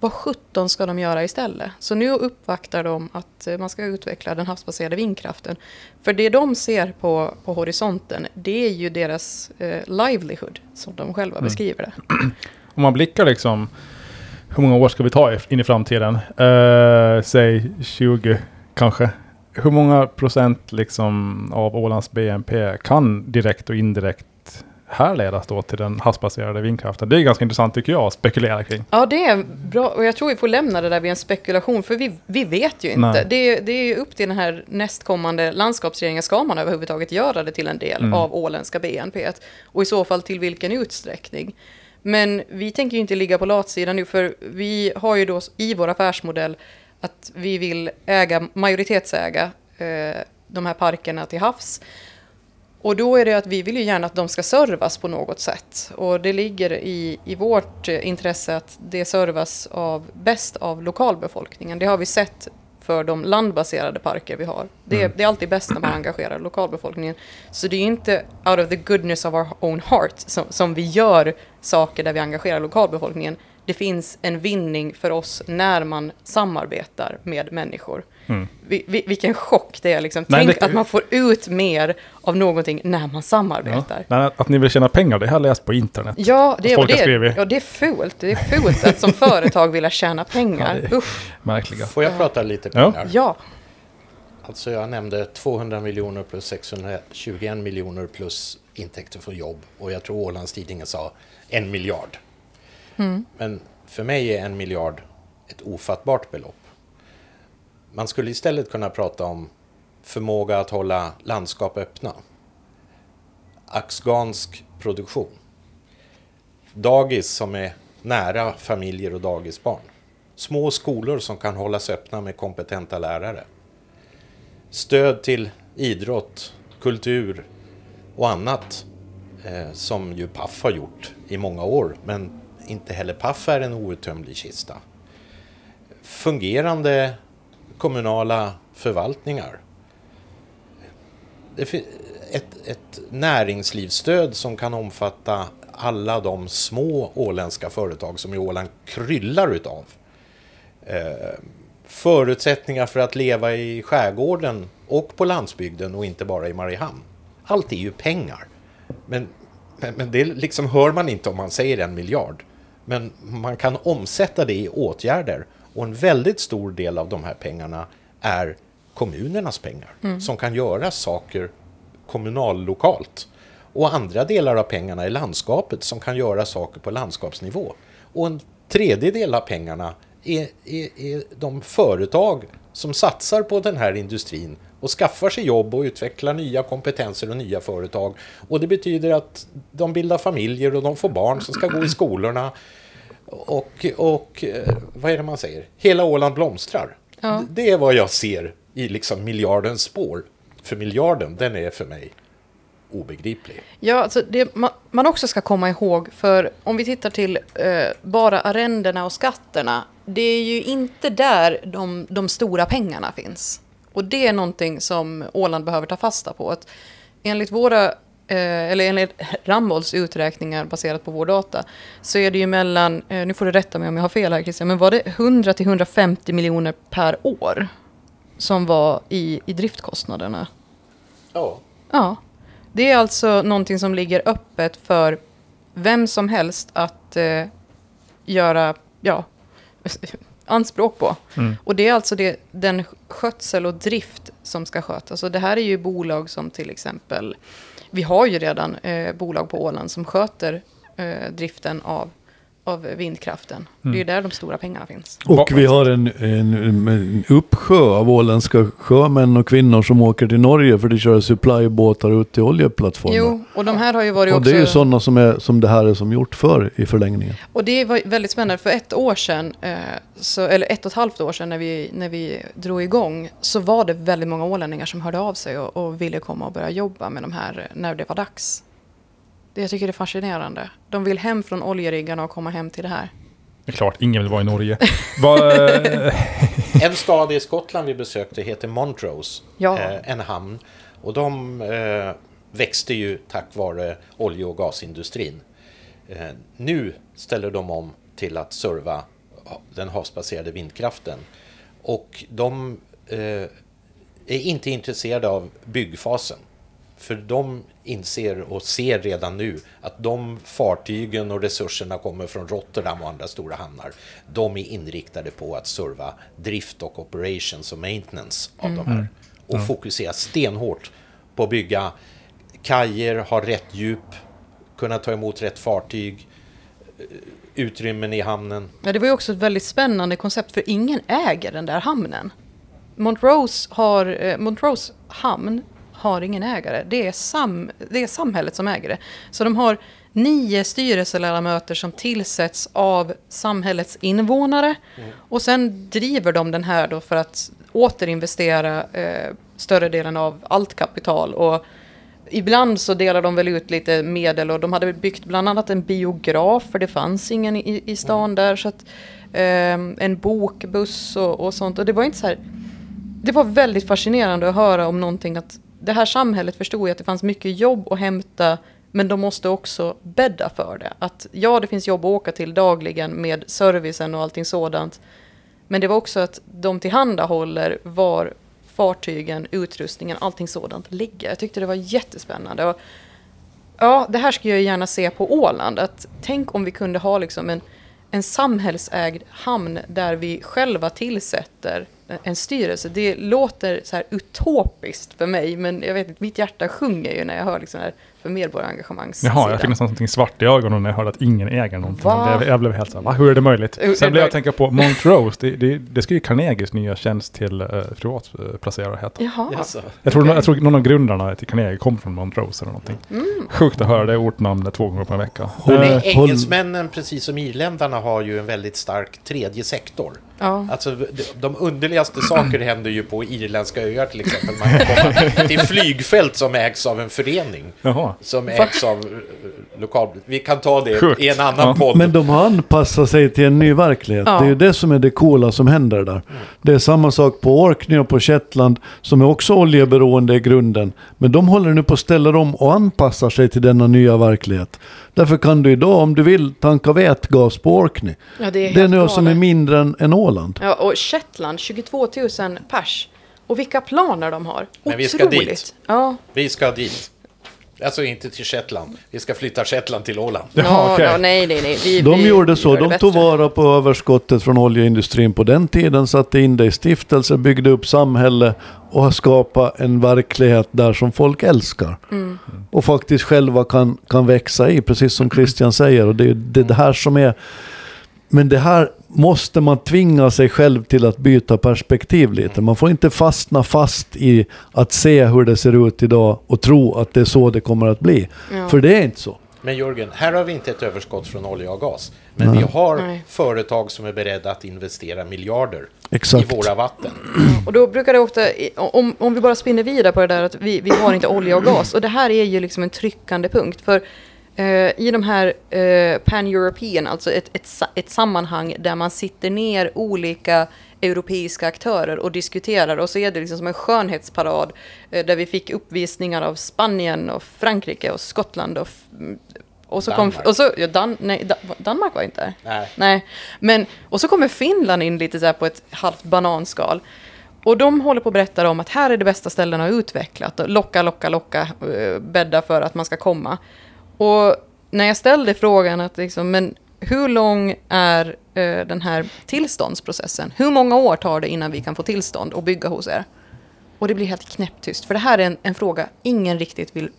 S5: Vad sjutton ska de göra istället? Så nu uppvaktar de att man ska utveckla den havsbaserade vindkraften. För det de ser på, på horisonten, det är ju deras eh, livelihood, som de själva beskriver det.
S2: Om man blickar liksom, hur många år ska vi ta in i framtiden? Eh, säg 20 kanske. Hur många procent liksom av Ålands BNP kan direkt och indirekt härledas då till den havsbaserade vindkraften? Det är ganska intressant tycker jag att spekulera kring.
S5: Ja, det är bra. Och jag tror vi får lämna det där vid en spekulation, för vi, vi vet ju inte. Det, är- det är ju upp till den här nästkommande landskapsregeringen. Ska man överhuvudtaget göra det till en del
S2: Mm.
S5: av åländska BNP? Och i så fall till vilken utsträckning? Men vi tänker ju inte ligga på latsidan nu, för vi har ju då i vår affärsmodell att vi vill äga, majoritetsäga eh, de här parkerna till havs. Och då är det att vi vill ju gärna att de ska servas på något sätt. Och det ligger i, i vårt eh, intresse att det servas av, bäst av lokalbefolkningen. Det har vi sett för de landbaserade parker vi har. Det, är- det är alltid bäst när man engagerar lokalbefolkningen. Så det är inte out of the goodness of our own heart som, som vi gör saker där vi engagerar lokalbefolkningen. Det finns en vinning för oss när man samarbetar med människor. Vi, vi, vilken chock det är liksom.
S2: Nej,
S5: Tänk
S2: det-
S5: att man får ut mer av någonting när man
S2: Ja.
S5: samarbetar.
S2: Nej, att ni vill tjäna pengar, det har jag läst på internet.
S5: Ja, det, och
S2: Folk
S5: det,
S2: skrivit.
S5: ja, det är fult. Det är fult att som företag vilja tjäna pengar.
S2: Ja,
S5: Usch.
S2: Märkliga.
S3: Får jag prata lite
S2: Ja.
S3: pengar?
S5: Ja,
S3: Alltså jag nämnde 200 miljoner plus 621 miljoner plus intäkter från jobb. Och jag tror Ålandstidningen sa en miljard. Men för mig är en miljard ett ofattbart belopp. Man skulle istället kunna prata om förmåga att hålla landskap öppna. Axgansk produktion. Dagis som är nära familjer och dagisbarn. Små skolor som kan hållas öppna med kompetenta lärare. Stöd till idrott, kultur och annat eh, som ju Paf har gjort i många år. Men inte heller Paf är en outtömlig kista. fungerande kommunala förvaltningar. Det ett, ett näringslivsstöd som kan omfatta alla de små åländska företag som ju Åland kryllar utav. Eh, förutsättningar för att leva i skärgården och på landsbygden och inte bara i Mariehamn. Allt är ju pengar. Men, men, men det liksom hör man inte om man säger en miljard. Men man kan omsätta det i åtgärder. Och en väldigt stor del av de här pengarna är kommunernas pengar. Som kan göra saker kommunallokalt. Och andra delar av pengarna är landskapet som kan göra saker på landskapsnivå. Och en tredjedel av pengarna är, är, är de företag som satsar på den här industrin och skaffar sig jobb och utvecklar nya kompetenser och nya företag. Och det betyder att de bildar familjer och de får barn som ska gå i skolorna. Och, och eh, vad är det man säger? Hela Åland blomstrar.
S5: Ja.
S3: Det är vad jag ser i liksom miljardens spår. För miljarden, den är för mig obegriplig.
S5: Ja, alltså det man, man också ska komma ihåg, för om vi tittar till eh, bara arrendena och skatterna, det är ju inte där de, de stora pengarna finns. Och det är någonting som Åland behöver ta fasta på. Att enligt våra, eller enligt Rambolds uträkningar baserat på vår data, så är det ju mellan, eh, nu får du rätta mig om jag har fel här Christian, men var det 100 till 150 miljoner per år som var i, i driftkostnaderna?
S3: Ja.
S5: Ja, det är alltså någonting som ligger öppet för vem som helst att eh, göra ja, [laughs] anspråk på. Och det är alltså det, den skötsel och drift som ska skötas. Och det här är ju bolag som till exempel, vi har ju redan eh, bolag på Åland som sköter eh, driften av, av vindkraften. Det är ju där de stora pengarna finns.
S4: Och vi har en, en, en uppsjö av åländska sjömän och kvinnor som åker till Norge för att köra supplybåtar ut till oljeplattformar.
S5: Jo, och de här har ju varit
S4: och
S5: också...
S4: det är ju sådana som, är, som det här är som gjort för i förlängningen.
S5: Och det var väldigt spännande, för ett år sedan, eh, så, eller ett och ett halvt år sedan när vi, när vi drog igång, så var det väldigt många ålänningar som hörde av sig och, och ville komma och börja jobba med de här när det var dags. Det jag tycker det är fascinerande. De vill hem från oljeriggarna och komma hem till det här.
S2: Det är klart, ingen vill vara i Norge. [laughs] [laughs] [laughs]
S3: En stad i Skottland vi besökte heter Montrose,
S5: Ja.
S3: eh, en hamn. Och de eh, växte ju tack vare olje och gasindustrin. Eh, nu ställer de om till att serva den havsbaserade vindkraften. Och de är inte intresserade av byggfasen. För de inser och ser redan nu att de fartygen och resurserna kommer från Rotterdam och andra stora hamnar. De är inriktade på att serva drift och operations och maintenance av de här. Och fokusera stenhårt på att bygga kajer, ha rätt djup, kunna ta emot rätt fartyg, eh, utrymmen i hamnen.
S5: Ja, det var ju också ett väldigt spännande koncept, för ingen äger den där hamnen. Montrose, har, eh, Montrose hamn har ingen ägare. Det är, sam, det är samhället som äger det. Så de har nio styrelseledamöter som tillsätts av samhällets invånare. Och sen driver de den här då för att återinvestera eh, större delen av allt kapital. Och Ibland så delar de väl ut lite medel och de hade byggt bland annat en biograf för det fanns ingen i, i stan där. Så att, ehm, en bokbuss och, och sånt. Och det var inte så här. Det var väldigt fascinerande att höra om någonting att det här samhället förstod ju att det fanns mycket jobb att hämta men de måste också bädda för det. Att ja, det finns jobb att åka till dagligen med servicen och allting sådant. Men det var också att de tillhandahåller var fartygen, utrustningen, allting sådant ligger. Jag tyckte det var jättespännande. Och, ja, det här skulle jag gärna se på Åland. Att, tänk om vi kunde ha liksom en, en samhällsägd hamn där vi själva tillsätter en styrelse. Det låter så här utopiskt för mig, men jag vet inte, mitt hjärta sjunger ju när jag hör liksom här för medborgarengagemang.
S2: jaha, jag fick nästan någonting svart i ögonen när jag hörde att ingen äger någonting.
S5: Va?
S2: Jag blev, helt så här, va? Hur är det möjligt? Sen blev jag tänka på Montrose. Det, det, det ska ju Carnegies nya tjänst till uh, privatplacerare heta.
S5: Jaha.
S3: Jaså.
S2: Jag tror,
S5: Okej.
S2: jag tror någon av grundarna till Carnegie kom från Montrose eller någonting.
S5: Mm.
S2: Sjukt att höra det ortnamnet två gånger på en vecka.
S4: Håll-
S2: Eh,
S3: engelsmännen, precis som irländarna, har ju en väldigt stark tredje sektor.
S5: Ja.
S3: Alltså, de, de underligaste saker [clears throat] händer ju på irländska öar till exempel. Man kan komma till flygfält som ägs av en förening.
S2: Jaha.
S3: Som ägs av eh, lokal... Vi kan ta det
S2: Sjukt.
S3: i en annan
S2: Ja.
S3: podd.
S4: Men de har anpassat sig till en ny verklighet.
S5: Ja.
S4: Det är ju det som är det coola som händer där. Det är samma sak på Orkney och på Shetland som är också oljeberoende i grunden. Men de håller nu på att ställa om och anpassar sig till denna nya verklighet. Därför kan du idag om du vill tanka vätgas på Orkney.
S5: Ja, det är
S4: Det är nu som är mindre än, än Åland.
S5: Ja, och Shetland, 22 000 pers. Och vilka planer de har.
S3: Men vi ska
S5: Otroligt.
S3: dit.
S5: Ja,
S3: Vi ska dit. Alltså inte till Shetland. Vi ska flytta Shetland till Åland.
S2: Ja,
S5: ja,
S2: okej.
S5: ja, nej, nej, nej. Vi,
S4: De
S5: vi
S4: gjorde så. De tog vara på överskottet från oljeindustrin på den tiden, satte in det i stiftelser, byggde upp samhälle och har skapat en verklighet där som folk älskar.
S5: Mm.
S4: Och faktiskt själva kan, kan växa i, precis som Christian säger. Och det är det här som är... Men det här måste man tvinga sig själv till att byta perspektiv lite. Man får inte fastna fast i att se hur det ser ut idag och tro att det är så det kommer att bli.
S5: Ja.
S4: För det är inte så.
S3: Men Jörgen, här har vi inte ett överskott från olja och gas. Men vi har
S5: Nej.
S3: företag som är beredda att investera miljarder
S4: Exakt.
S3: i våra vatten.
S5: Och då brukar det ofta, om, om vi bara spinner vidare på det där att vi, vi har inte olja och gas. Och det här är ju liksom en tryckande punkt. För i de här eh, pan-European, alltså ett, ett, ett sammanhang där man sitter ner olika europeiska aktörer och diskuterar. Och så är det liksom som en skönhetsparad eh, där vi fick uppvisningar av Spanien och Frankrike och Skottland och, f- och så kom...
S3: Danmark.
S5: Och så, ja, Dan, nej, Da- Danmark var inte.
S3: Nej.
S5: Nej, men och så kommer Finland in lite så här på ett halvt bananskal. Och de håller på att berätta om att här är det bästa ställena att utveckla. Att locka, locka, locka, eh, bädda för att man ska komma. Och när jag ställde frågan att liksom, men hur lång är eh, den här tillståndsprocessen? Hur många år tar det innan vi kan få tillstånd och bygga hos er? Och det blir helt knäpptyst, för det här är en, en fråga ingen riktigt vill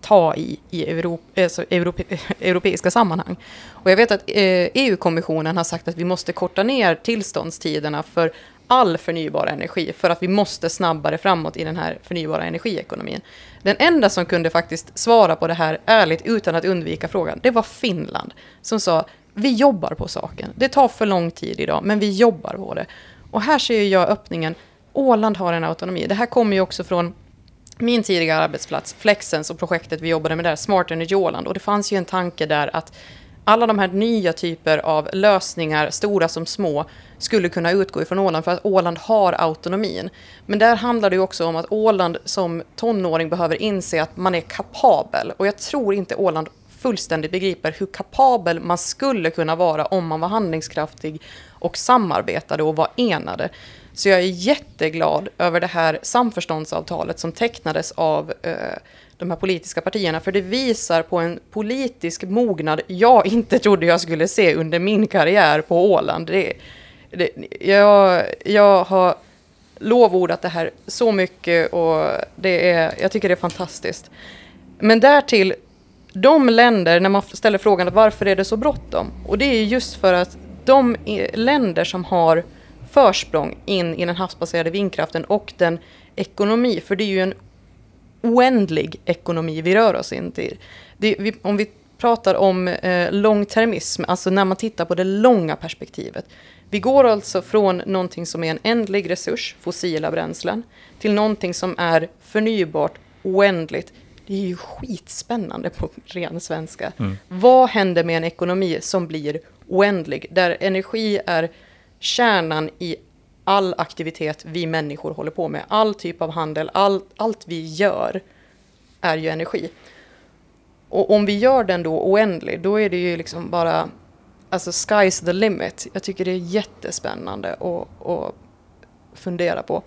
S5: ta i i Europa, alltså eh, europe, [laughs] europeiska sammanhang. Och jag vet att eh, EU-kommissionen har sagt att vi måste korta ner tillståndstiderna för all förnybar energi för att vi måste snabbare framåt i den här förnybara energiekonomin. Den enda som kunde faktiskt svara på det här ärligt utan att undvika frågan, det var Finland som sa vi jobbar på saken. Det tar för lång tid idag, men vi jobbar på det. Och här ser jag öppningen. Åland har en autonomi. Det här kommer ju också från min tidigare arbetsplats, Flexens och projektet vi jobbade med där, Smart Energy Åland. Och det fanns ju en tanke där att alla de här nya typer av lösningar, stora som små, skulle kunna utgå ifrån Åland för att Åland har autonomin. Men där handlar det också om att Åland som tonåring behöver inse att man är kapabel. Och jag tror inte Åland fullständigt begriper hur kapabel man skulle kunna vara om man var handlingskraftig och samarbetade och var enade. Så jag är jätteglad över det här samförståndsavtalet som tecknades av eh, de här politiska partierna, för det visar på en politisk mognad jag inte trodde jag skulle se under min karriär på Åland. Det, det, jag, jag har lovordat det här så mycket och det är, jag tycker det är fantastiskt. Men därtill, de länder, när man ställer frågan varför är det så bråttom? Och det är just för att de länder som har försprång in i den havsbaserade vindkraften och den ekonomi, för det är ju en oändlig ekonomi vi rör oss in till. Det, vi, om vi pratar om eh, långtermism, alltså när man tittar på det långa perspektivet. Vi går alltså från någonting som är en ändlig resurs, fossila bränslen, till någonting som är förnybart, oändligt. Det är ju skitspännande på ren svenska. Vad händer med en ekonomi som blir oändlig, där energi är kärnan i all aktivitet vi människor håller på med. All typ av handel, all, allt vi gör är ju energi. Och om vi gör den då oändlig, då är det ju liksom bara, alltså sky's the limit. Jag tycker det är jättespännande att, att fundera på.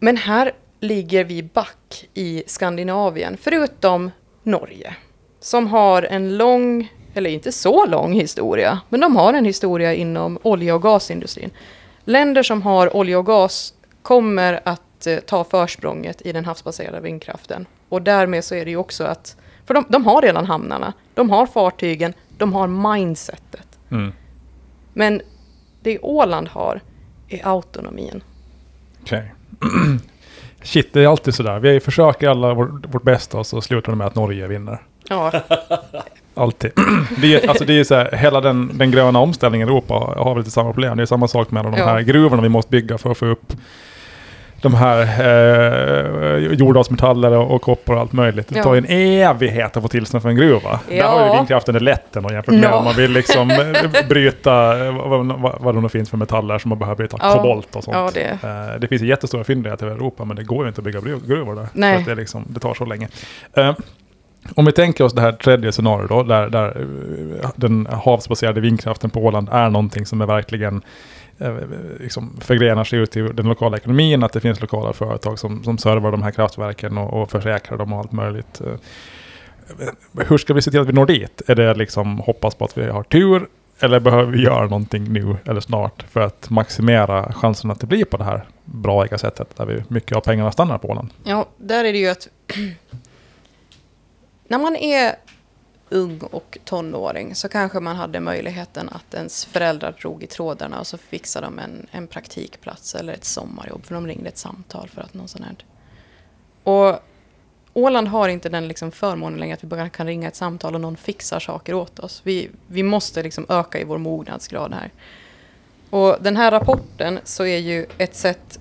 S5: Men här ligger vi back i Skandinavien, förutom Norge, som har en lång, eller inte så lång historia, men de har en historia inom olje och gasindustrin. Länder som har olja och gas kommer att eh, ta försprånget i den havsbaserade vindkraften. Och därmed så är det ju också att, för de, de har redan hamnarna, de har fartygen, de har mindsetet.
S2: Mm.
S5: Men det Åland har är autonomin.
S2: Okej. [clears throat] Shit, det är alltid sådär. Vi försöker alla vårt, vårt bästa och så slutar det med att Norge vinner.
S5: Ja, [laughs]
S2: Alltid. [clears throat] Det är, alltså det är så här, hela den, den gröna omställningen i Europa har väl lite samma problem. Det är samma sak med de
S5: Ja.
S2: här gruvorna vi måste bygga för att få upp de här eh, jordartsmetaller och, koppar och allt möjligt. Det
S5: Ja.
S2: tar ju en evighet att få tillstånd för en gruva. Där har ju
S5: Ja.
S2: vindkraften det lätt ändå jämfört med
S5: Ja.
S2: om man vill liksom eh, bryta eh, vad, vad, det nu finns för metaller som man behöver bryta.
S5: Ja.
S2: Kobolt och sånt.
S5: Ja, det-
S2: Eh, det finns ju jättestora fyndigheter i Europa men det går ju inte att bygga gruv- gruvor där.
S5: Nej.
S2: För att det, liksom, det tar så länge. Eh, om vi tänker oss det här tredje scenariot då, där, där eh, den havsbaserade vindkraften på Åland är någonting som är verkligen eh, liksom förgrenar sig ut i den lokala ekonomin, att det finns lokala företag som, som servar de här kraftverken och, och försäkrar dem och allt möjligt. Eh, hur ska vi se till att vi når dit? Är det liksom hoppas på att vi har tur? Eller behöver vi göra någonting nu eller snart för att maximera chansen att det blir på det här braiga sättet där vi mycket av pengarna stannar på Åland?
S5: Ja, där är det ju att [clears throat] när man är ung och tonåring så kanske man hade möjligheten att ens föräldrar drog i trådarna och så fixade de en, en praktikplats eller ett sommarjobb för de ringde ett samtal för att någon sån här. Och Åland har inte den liksom förmånen längre att vi bara kan ringa ett samtal och någon fixar saker åt oss. Vi, vi måste liksom öka i vår mognadsgrad här. Och den här rapporten så är ju ett sätt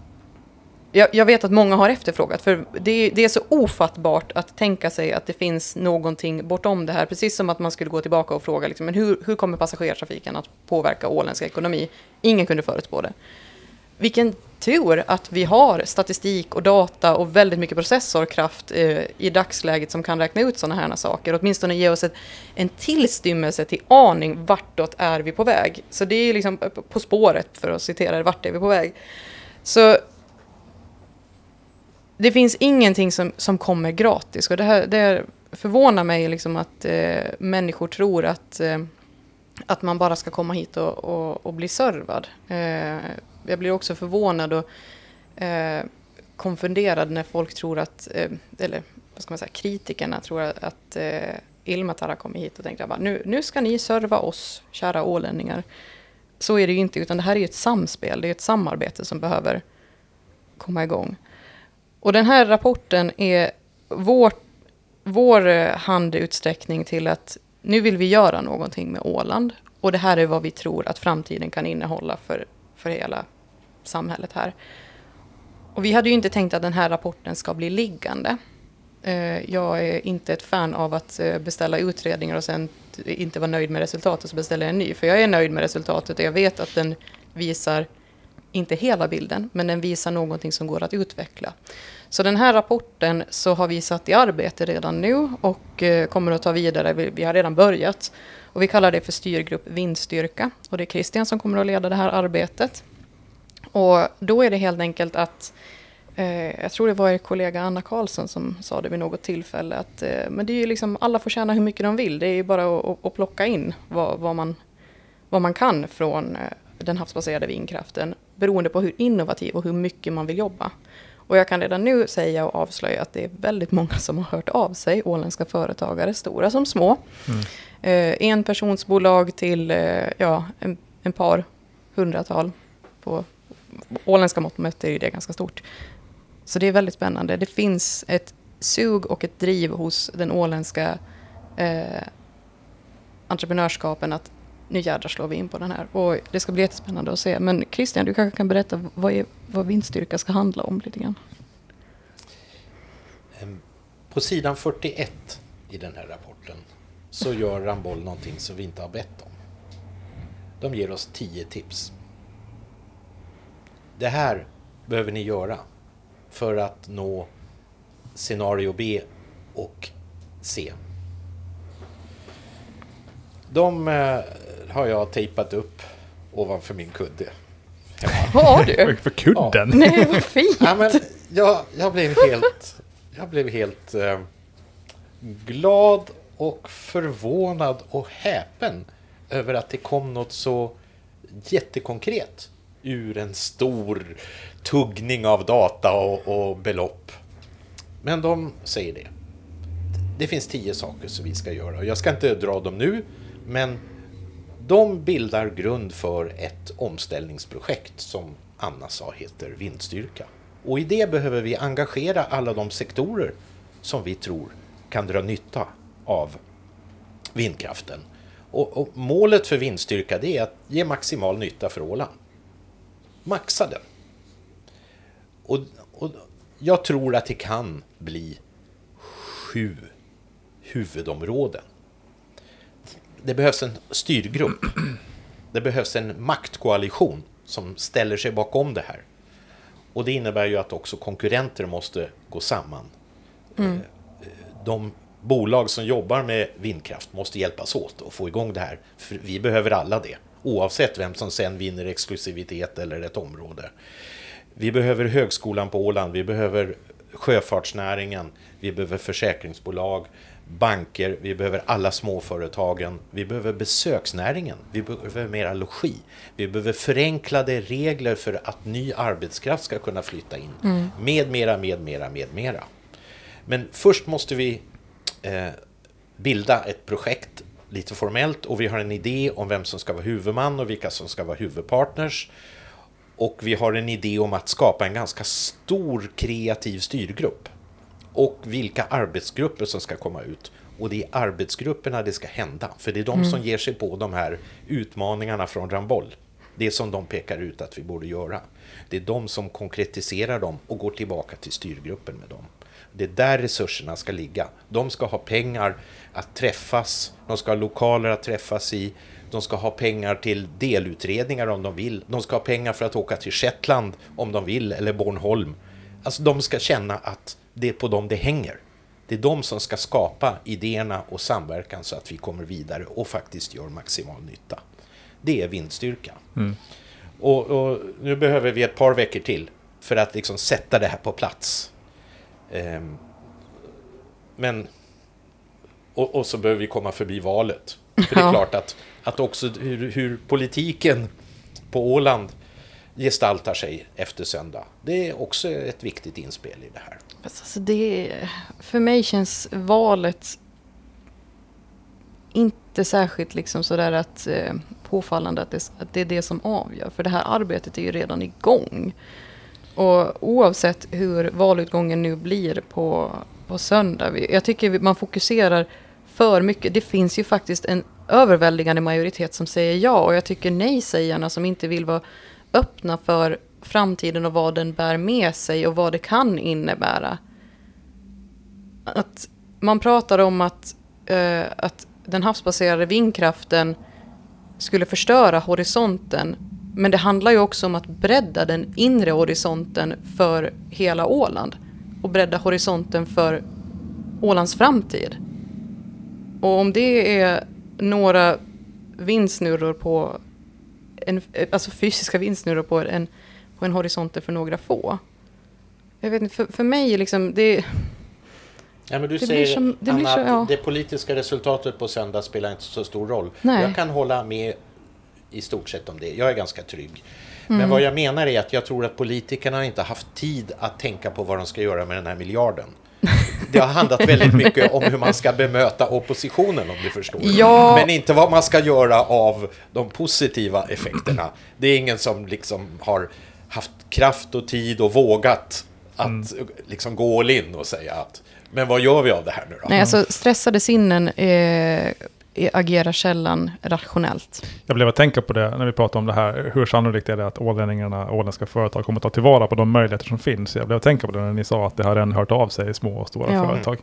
S5: jag, jag vet att många har efterfrågat, för det, är- det är så ofattbart att tänka sig att det finns någonting bortom det här. Precis som att man skulle gå tillbaka och fråga, liksom, men hur, hur kommer passagerartrafiken att påverka åländsk ekonomi? Ingen kunde förutspå det. Vilken tur att vi har statistik och data och väldigt mycket processorkraft eh, i dagsläget som kan räkna ut sådana här saker. Och åtminstone ge oss ett, en tillstymmelse till aning vartåt är vi på väg. Så det är liksom eh, på spåret, för att citera det, vart är vi på väg? Så det finns ingenting som, som kommer gratis. Och det, här, det förvånar mig liksom att eh, människor tror att, eh, att man bara ska komma hit och, och, och bli servad. Eh, jag blir också förvånad och eh, konfunderad när folk tror att, eh, eller vad ska man säga, kritikerna tror att, att eh, Ilmatar har kommit hit och tänkt att nu, nu ska ni serva oss, kära ålänningar. Så är det ju inte, utan det här är ju ett samspel, det är ett samarbete som behöver komma igång. Och den här rapporten är vår, vår eh, handutsträckning till att nu vill vi göra någonting med Åland. Och det här är vad vi tror att framtiden kan innehålla för, för hela samhället här. Och vi hade ju inte tänkt att den här rapporten ska bli liggande. Eh, jag är inte ett fan av att eh, beställa utredningar och sen inte vara nöjd med resultatet så beställer jag en ny. För jag är nöjd med resultatet och jag vet att den visar inte hela bilden, men den visar någonting som går att utveckla. Så den här rapporten så har vi satt i arbete redan nu och eh, kommer att ta vidare. Vi, vi har redan börjat. Och vi kallar det för styrgrupp vindstyrka. Och det är Christian som kommer att leda det här arbetet. Och då är det helt enkelt att eh, jag tror det var er kollega Anna Karlsson som sa det vid något tillfälle att eh, men det är ju liksom, alla får tjäna hur mycket de vill. Det är ju bara att, att, plocka in vad, vad, man, vad man kan från den havsbaserade vindkraften beroende på hur innovativ och hur mycket man vill jobba. Och jag kan redan nu säga och avslöja att det är väldigt många som har hört av sig, åländska företagare, stora som små. Eh, en personsbolag till eh, ja, en, en par hundratal. På åländska mått mätt är det ganska stort. Så det är väldigt spännande. Det finns ett sug och ett driv hos den åländska eh, entreprenörskapen att nu jädrar slår vi in på den här. Och det ska bli jättespännande att se. Men Christian, du kanske kan berätta vad, är, vad vindstyrka ska handla om lite grann?
S3: Ehm, på sidan 41 i den här rapporten så gör Ramboll någonting som vi inte har bett om. De ger oss 10 tips. Det här behöver ni göra för att nå scenario B och C. De eh, har jag tejpat upp ovanför min kudde.
S5: Vad har du? [laughs]
S2: För kudden?
S5: Nej, vad fint!
S3: Ja, men jag, jag blev helt, jag blev helt eh, glad och förvånad och häpen över att det kom något så jättekonkret ur en stor tuggning av data och, och belopp. Men de säger det. Det finns tio saker som vi ska göra. Jag ska inte dra dem nu, men de bildar grund för ett omställningsprojekt som Anna sa heter Vindstyrka. Och i det behöver vi engagera alla de sektorer som vi tror kan dra nytta av vindkraften. Och, och målet för vindstyrka det är att ge maximal nytta för Åland. Maxa den. Och, och jag tror att det kan bli sju huvudområden. Det behövs en styrgrupp. Det behövs en maktkoalition som ställer sig bakom det här. Och det innebär ju att också konkurrenter måste gå samman. Eh, De bolag som jobbar med vindkraft måste hjälpas åt och få igång det här. För vi behöver alla det, oavsett vem som sen vinner exklusivitet eller ett område. Vi behöver högskolan på Åland, vi behöver sjöfartsnäringen, vi behöver försäkringsbolag, banker, vi behöver alla småföretagen, vi behöver besöksnäringen, vi behöver mera logi, vi behöver förenklade regler för att ny arbetskraft ska kunna flytta in, med mera, med mera, med mera. Men först måste vi eh, bilda ett projekt lite formellt och vi har en idé om vem som ska vara huvudman och vilka som ska vara huvudpartners. Och vi har en idé om att skapa en ganska stor kreativ styrgrupp. Och vilka arbetsgrupper som ska komma ut. Och det är arbetsgrupperna det ska hända. För det är de som ger sig på de här utmaningarna från Ramboll. Det som de pekar ut att vi borde göra. Det är de som konkretiserar dem och går tillbaka till styrgruppen med dem. Det är där resurserna ska ligga. De ska ha pengar att träffas, de ska ha lokaler att träffas i, de ska ha pengar till delutredningar om de vill, de ska ha pengar för att åka till Shetland om de vill, eller Bornholm. Alltså de ska känna att det är på dem det hänger. Det är de som ska skapa idéerna och samverkan så att vi kommer vidare och faktiskt gör maximal nytta. Det är vindstyrka. Och, och nu behöver vi ett par veckor till för att liksom sätta det här på plats. Ehm, men... Och, och så behöver vi komma förbi valet. För det är klart att, att också hur, hur politiken på Åland gestaltar sig efter söndag. Det är också ett viktigt inspel i det här.
S5: Alltså det, för mig känns valet inte särskilt liksom sådär att, eh, påfallande att det, att det är det som avgör. För det här arbetet är ju redan igång. Och oavsett hur valutgången nu blir på, på söndag. vi- Jag tycker man fokuserar för mycket. Det finns ju faktiskt en överväldigande majoritet som säger ja. Och jag tycker nej-sägarna som inte vill vara öppna för framtiden och vad den bär med sig och vad det kan innebära. Att man pratar om att, eh, att den havsbaserade vindkraften skulle förstöra horisonten. Men det handlar ju också om att bredda den inre horisonten för hela Åland. Och bredda horisonten för Ålands framtid. Och om det är några vindsnurror på en, alltså fysiska vindsnurror på en, på en horisont för några få. Jag vet inte, för, för mig liksom, det,
S3: Ja, men du
S5: Det
S3: säger
S5: som- det
S3: Anna,
S5: så-
S3: att
S5: ja.
S3: det politiska resultatet på söndag spelar inte så stor roll.
S5: Nej.
S3: Jag kan hålla med i stort sett om det. Jag är ganska trygg.
S5: Mm.
S3: Men vad jag menar är att jag tror att politikerna inte har haft tid att tänka på vad de ska göra med den här miljarden. Det har handlat väldigt mycket om hur man ska bemöta oppositionen om du förstår.
S5: Ja.
S3: Men inte vad man ska göra av de positiva effekterna. Det är ingen som liksom har haft kraft och tid och vågat att liksom gå all in och säga att men vad gör vi av det här nu då?
S5: nej, alltså stressade sinnen eh, agerar sällan rationellt.
S2: Jag blev att tänka på det när vi pratade om det här. Hur sannolikt är det att ålänningarna, åländska företag kommer att ta tillvara på de möjligheter som finns? Jag blev att tänka på det när ni sa att det har redan hört av sig i små och stora
S5: Ja.
S2: företag.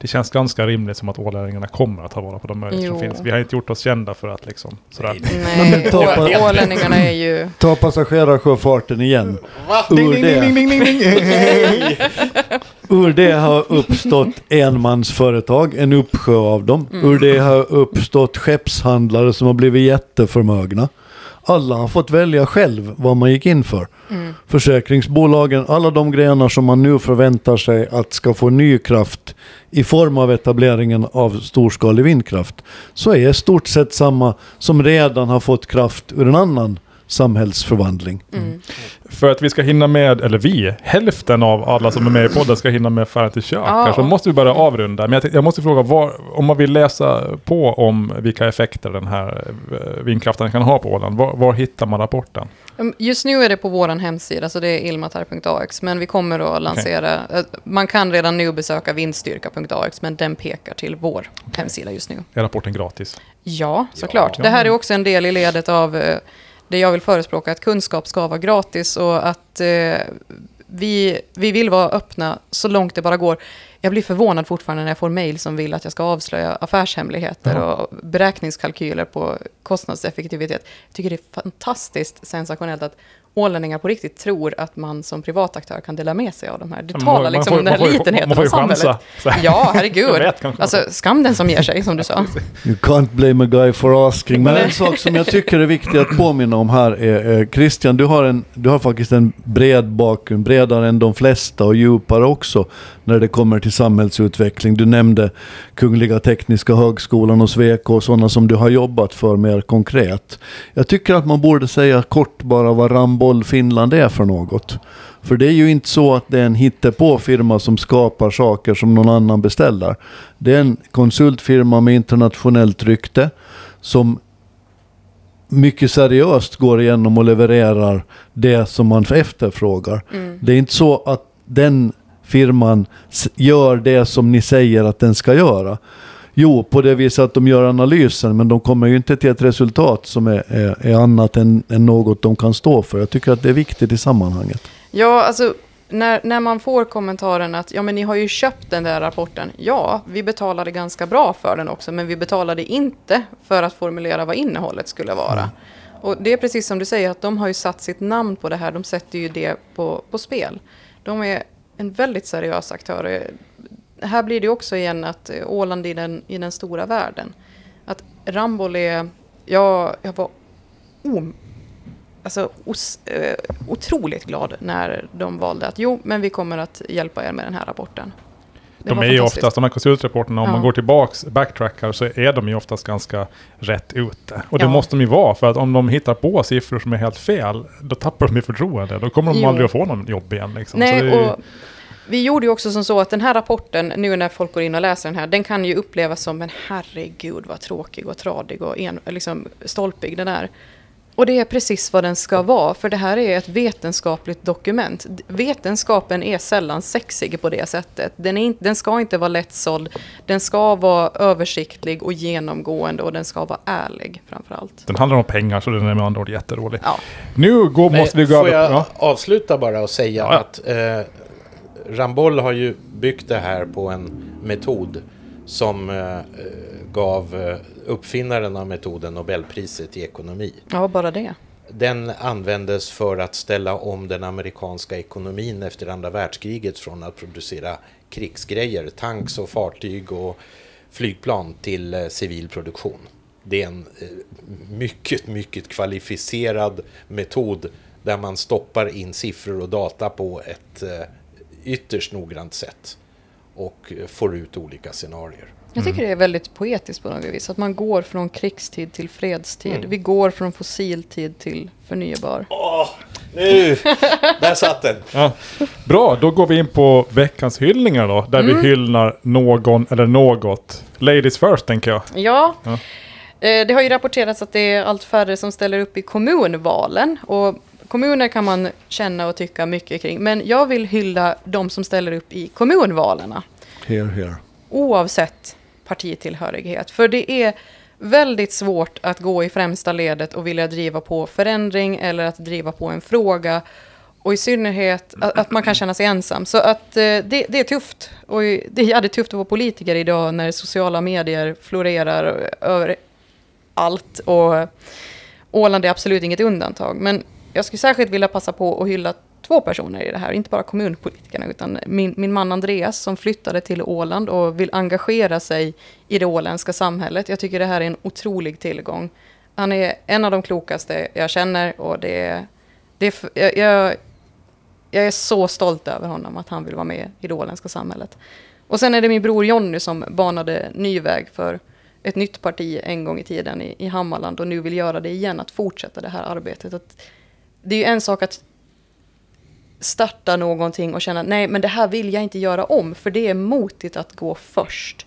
S2: Det känns ganska rimligt som att ålänningarna kommer att ta vara på de möjligheter som finns. Vi har inte gjort oss kända för att liksom sådär.
S3: Nej,
S5: Nej,
S4: men ta på-
S5: ålänningarna är ju...
S4: Ta passagerarsjöfarten igen.
S3: Va?
S4: Ur det, [laughs] ur det har uppstått enmansföretag, en uppsjö av dem. Ur det har uppstått skeppshandlare som har blivit jätteförmögna. Alla har fått välja själv vad man gick in för. Försäkringsbolagen, alla de grenar som man nu förväntar sig att ska få ny kraft i form av etableringen av storskalig vindkraft. Så är stort sett samma som redan har fått kraft ur en annan samhällsförvandling.
S2: För att vi ska hinna med, eller vi, hälften av alla som är med i podden ska hinna med Färden till kök.
S5: Ja.
S2: Så måste vi börja avrunda. Men jag, tänkte- jag måste fråga, var, om man vill läsa på om vilka effekter den här eh, vindkraften kan ha på Åland, var, var hittar man rapporten?
S5: Um, Just nu är det på vår hemsida, så det är ilmatar.ax. Men vi kommer att lansera... eh, Man kan redan nu besöka vindstyrka.ax, men den pekar till vår hemsida just nu.
S2: Är rapporten gratis?
S5: Ja, såklart.
S2: Ja.
S5: Det här är också en del i ledet av eh, det jag vill förespråka, att kunskap ska vara gratis och att eh, vi, vi vill vara öppna så långt det bara går. Jag blir förvånad fortfarande när jag får mejl som vill att jag ska avslöja affärshemligheter
S2: Ja.
S5: och beräkningskalkyler på kostnadseffektivitet. Jag tycker det är fantastiskt sensationellt att ålänningar på riktigt tror att man som privataktör kan dela med sig av de här. Det
S2: Man-
S5: talar
S2: man
S5: liksom
S2: får-
S5: om den här litenheten
S2: man får
S5: av
S2: chansa.
S5: samhället.
S2: Så här.
S5: Ja, herregud. [laughs]
S2: vet.
S5: Alltså, skam den som ger sig, som du sa. [laughs]
S4: You can't blame a guy for asking. Men en sak som jag tycker är viktig att påminna om här är, eh, Christian, du har, en, du har faktiskt en bred bakgrund, bredare än de flesta och djupare också när det kommer till samhällsutveckling. Du nämnde Kungliga Tekniska Högskolan och Sweco och sådana som du har jobbat för mer konkret. Jag tycker att man borde säga kort bara vad Ramboll Finland är för något. För det är ju inte så att det är en hittepå-firma som skapar saker som någon annan beställer. Det är en konsultfirma med internationellt rykte som mycket seriöst går igenom och levererar det som man efterfrågar. Det är inte så att den firman gör det som ni säger att den ska göra. Jo, på det viset att de gör analysen, men de kommer ju inte till ett resultat som är, är, är annat än, än något de kan stå för. Jag tycker att det är viktigt i sammanhanget.
S5: Ja, alltså när, när man får kommentaren att ja, men ni har ju köpt den där rapporten. Ja, vi betalade ganska bra för den också, men vi betalade inte för att formulera vad innehållet skulle vara. Och det är precis som du säger, att de har ju satt sitt namn på det här. De sätter ju det på, på spel. De är en väldigt seriös aktör. Eh, här blir det också igen att eh, Åland i den, i den stora världen. Att Ramboll är... Jag, jag var om, alltså, os, eh, otroligt glad när de valde att jo, men vi kommer att hjälpa er med den här rapporten.
S2: De är ju oftast, de här konsultrapporterna, om
S5: Ja.
S2: man går tillbaks, backtrackar, så är de ju oftast ganska rätt ute. Och det
S5: Ja.
S2: måste de ju vara, för att om de hittar på siffror som är helt fel, då tappar de i förtroende. Då kommer de
S5: Jo.
S2: aldrig att få någon jobb igen. Liksom.
S5: Nej,
S2: ju-
S5: och vi gjorde ju också som så att den här rapporten, nu när folk går in och läser den här, den kan ju upplevas som en herregud vad tråkig och tradig och en, liksom, stolpig den är. Och det är precis vad den ska vara, för det här är ett vetenskapligt dokument. Vetenskapen är sällan sexig på det sättet. Den, är inte, den ska inte vara lättsåld, den ska vara översiktlig och genomgående och den ska vara ärlig framför allt.
S2: Den handlar om pengar, så den är med andra ord jätterolig.
S5: Ja.
S2: Nu går, måste vi gå
S3: Eh, Får
S2: över...
S3: jag
S2: Ja.
S3: avsluta bara och säga
S2: Ja, ja.
S3: att eh, Ramboll har ju byggt det här på en metod som eh, gav eh, uppfinnaren av metoden Nobelpriset i ekonomi.
S5: ja, bara det.
S3: Den användes för att ställa om den amerikanska ekonomin efter andra världskriget från att producera krigsgrejer, tanks och fartyg och flygplan till eh, civil produktion. Det är en eh, mycket, mycket kvalificerad metod där man stoppar in siffror och data på ett ytterst noggrant sätt och får ut olika scenarier.
S5: Jag tycker det är väldigt poetiskt på något vis. Att man går från krigstid till fredstid.
S3: Mm.
S5: Vi går från fossiltid till förnybar.
S3: Nu! [laughs] Där satt den!
S2: Ja. Bra, då går vi in på veckans hyllningar då. Där
S5: Mm.
S2: vi hyllar någon eller något. Ladies first, tänker jag.
S5: Ja,
S2: Ja.
S5: Eh, det har ju rapporterats att det är allt färre som ställer upp i kommunvalen. Och kommuner kan man känna och tycka mycket kring. Men jag vill hylla de som ställer upp i kommunvalerna.
S4: Here, here.
S5: oavsett partitillhörighet. För det är väldigt svårt att gå i främsta ledet och vilja driva på förändring eller att driva på en fråga. Och i synnerhet att, att man kan känna sig ensam. Så att eh, det, det är tufft. Och det är jävligt tufft att vara politiker idag när sociala medier florerar över allt. Och Åland är absolut inget undantag. Men jag skulle särskilt vilja passa på att hylla två personer i det här. Inte bara kommunpolitikerna, utan min, min man Andreas som flyttade till Åland och vill engagera sig i det åländska samhället. Jag tycker det här är en otrolig tillgång. Han är en av de klokaste jag känner och det är... Det är jag, jag, jag är så stolt över honom, att han vill vara med i det åländska samhället. Och sen är det min bror Jonny som banade ny väg för ett nytt parti en gång i tiden i, i Hammarland och nu vill göra det igen, att fortsätta det här arbetet. Att det är ju en sak att starta någonting och känna nej men det här vill jag inte göra om för det är motigt att gå först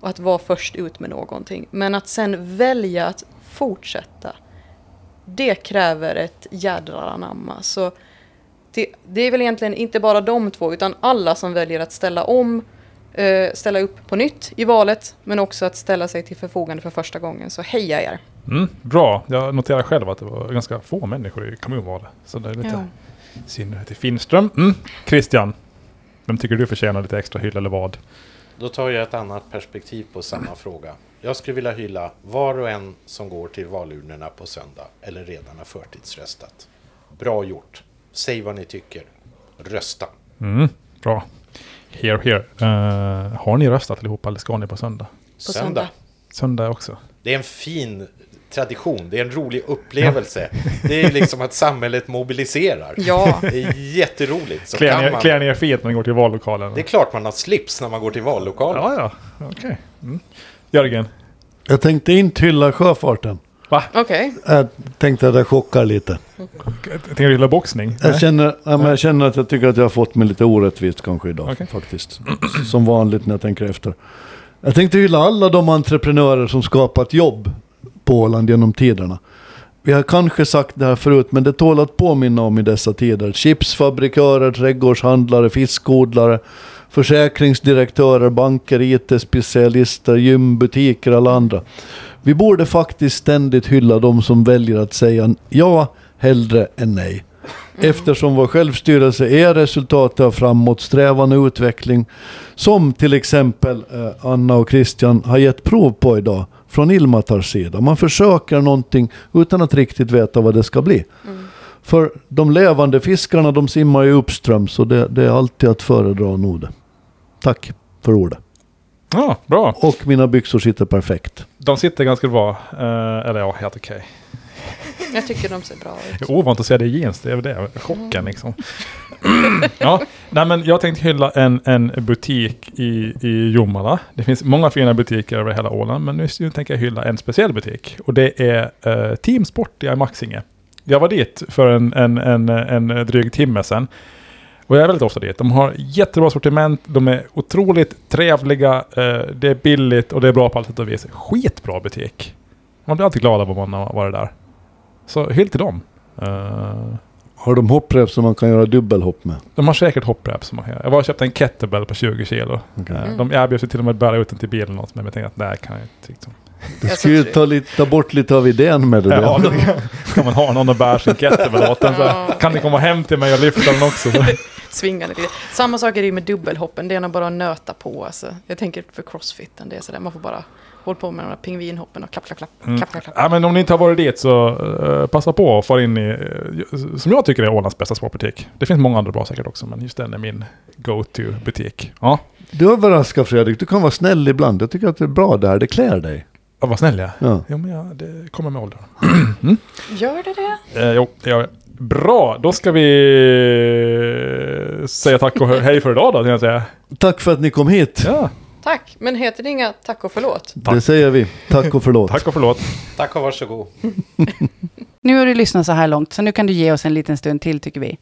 S5: och att vara först ut med någonting. Men att sen välja att fortsätta det kräver ett jädrar anamma. Så det, det är väl egentligen inte bara de två utan alla som väljer att ställa om eh, ställa upp på nytt i valet men också att ställa sig till förfogande för första gången. Så heja er!
S2: Mm, bra, jag noterar själv att det var ganska få människor i kommunvalet. Så det är lite
S5: Ja.
S2: I synnerhet till Finström. Mm. Christian, vem tycker du förtjänar lite extra hyll eller vad?
S3: Då tar jag ett annat perspektiv på samma fråga. Jag skulle vilja hylla var och en som går till valurnorna på söndag eller redan har förtidsröstat. Bra gjort. Säg vad ni tycker. Rösta.
S2: Mm. Bra. Here, here. Uh, har ni röstat allihopa eller ska ni på söndag?
S5: På söndag.
S2: Söndag också.
S3: Det är en fin tradition, det är en rolig upplevelse. Det är liksom att samhället mobiliserar.
S5: Ja,
S3: Det är jätteroligt. Så
S2: Klär
S3: kan
S2: ner,
S3: man,
S2: klär ner feet när ni går till vallokalen.
S3: det är klart man har slips när man går till vallokalen.
S2: Ja, ja. Okej. Mm. Jörgen?
S4: Jag tänkte inte hylla sjöfarten.
S5: okej.
S4: Jag tänkte att jag chockar lite.
S2: Tänker du gilla boxning?
S4: Jag känner, ja, men jag känner att jag tycker att jag har fått mig lite orättvist kanske idag.
S2: Okej.
S4: Faktiskt. Som vanligt när jag tänker efter. Jag tänkte hylla alla de entreprenörer som skapat jobb på Åland genom tiderna. Vi har kanske sagt det här förut, men det tål att påminna om i dessa tider. Chipsfabrikörer, trädgårdshandlare, fiskodlare, försäkringsdirektörer, banker, IT-specialister, gymbutiker, alla andra. Vi borde faktiskt ständigt hylla de som väljer att säga ja hellre än nej. Eftersom vår självstyrelse är resultatet av framåtsträvan och utveckling som till exempel eh, Anna och Christian har gett prov på idag från Ilmatars sida. Man försöker någonting utan att riktigt veta vad det ska bli. För de levande fiskarna de simmar ju uppströms och det, det är alltid att föredra nog. Tack för ordet.
S2: Ja, bra.
S4: Och mina byxor sitter perfekt.
S2: De sitter ganska bra. Eh, eller ja, helt okej.
S5: Jag tycker de ser bra ut.
S2: Det är ovant att se det i jeans, det är det. Chocken liksom. [clears throat] ja, nej men jag tänkte hylla en, en butik i, i Jomala. Det finns många fina butiker över hela Åland, men nu, tänker jag hylla en speciell butik. Och det är uh, Team Sport i Maxinge. Jag var dit för en, en, en, en dryg timme sedan. Och jag är väldigt ofta dit. De har jättebra sortiment, de är otroligt trevliga, eh, det är billigt och det är bra på allt sätt och vis. Skitbra butik. Man blir alltid glad av om man har varit där. Så hyll till dem. Eh,
S4: Har de hopprep som man kan göra dubbelhopp med?
S2: de har säkert hopprep som man kan göra. Jag var och köpte en kettlebell på 20 kilo.
S4: Okej.
S2: Eh, De erbjöd sig till och med att bära ut den till bilen något, men jag tänkte att det här kan jag inte. Liksom.
S4: Du ska ju ta, lite, ta bort lite av idén med det
S2: Ja,
S4: där.
S2: det kan, man ha någon och bära sin kettlebell åt den. Så
S5: Ja.
S2: kan ni komma hem till mig och lyfta den också? Så. [laughs]
S5: Svingande lite. Samma sak är det ju med dubbelhoppen. Det är nog bara att nöta på. Alltså. Jag tänker för crossfiten. Det är sådär. Man får bara hålla på med de där pingvinhoppen och klapp, klapp, klapp.
S2: Mm.
S5: klapp, klapp, klapp.
S2: Ja, men om ni inte har varit dit så eh, passa på och fara in i, eh, som jag tycker är Ålands bästa sportbutik. Det finns många andra bra säkert också, men just den är min go-to-butik. Ja,
S4: Du överraskar Fredrik, du kan vara snäll ibland. Jag tycker att det är bra där, det klär dig.
S2: Ja, vad snäll jag är.
S4: Ja.
S2: Jo, men ja, det kommer med åldern. [clears throat]
S5: Gör det det?
S2: Eh, jo, det gör det. Bra, då ska vi eh, säga tack och hej för idag då, jag säga.
S4: Tack för att ni kom hit.
S2: Ja,
S5: Tack. Men heter det inga tack och förlåt?
S2: Tack.
S4: Det säger vi. Tack och förlåt.
S2: tack och förlåt.
S3: Tack och varsågod. [laughs]
S1: Nu har du lyssnat så här långt, så nu kan du ge oss en liten stund till tycker vi.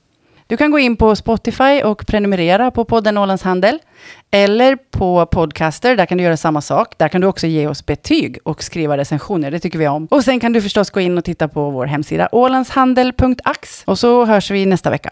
S1: Du kan gå in på Spotify och prenumerera på podden Ålands Handel. Eller på Podcaster, där kan du göra samma sak. Där kan du också ge oss betyg och skriva recensioner, det tycker vi om. Och sen kan du förstås gå in och titta på vår hemsida ålandshandel.ax. Och så hörs vi nästa vecka.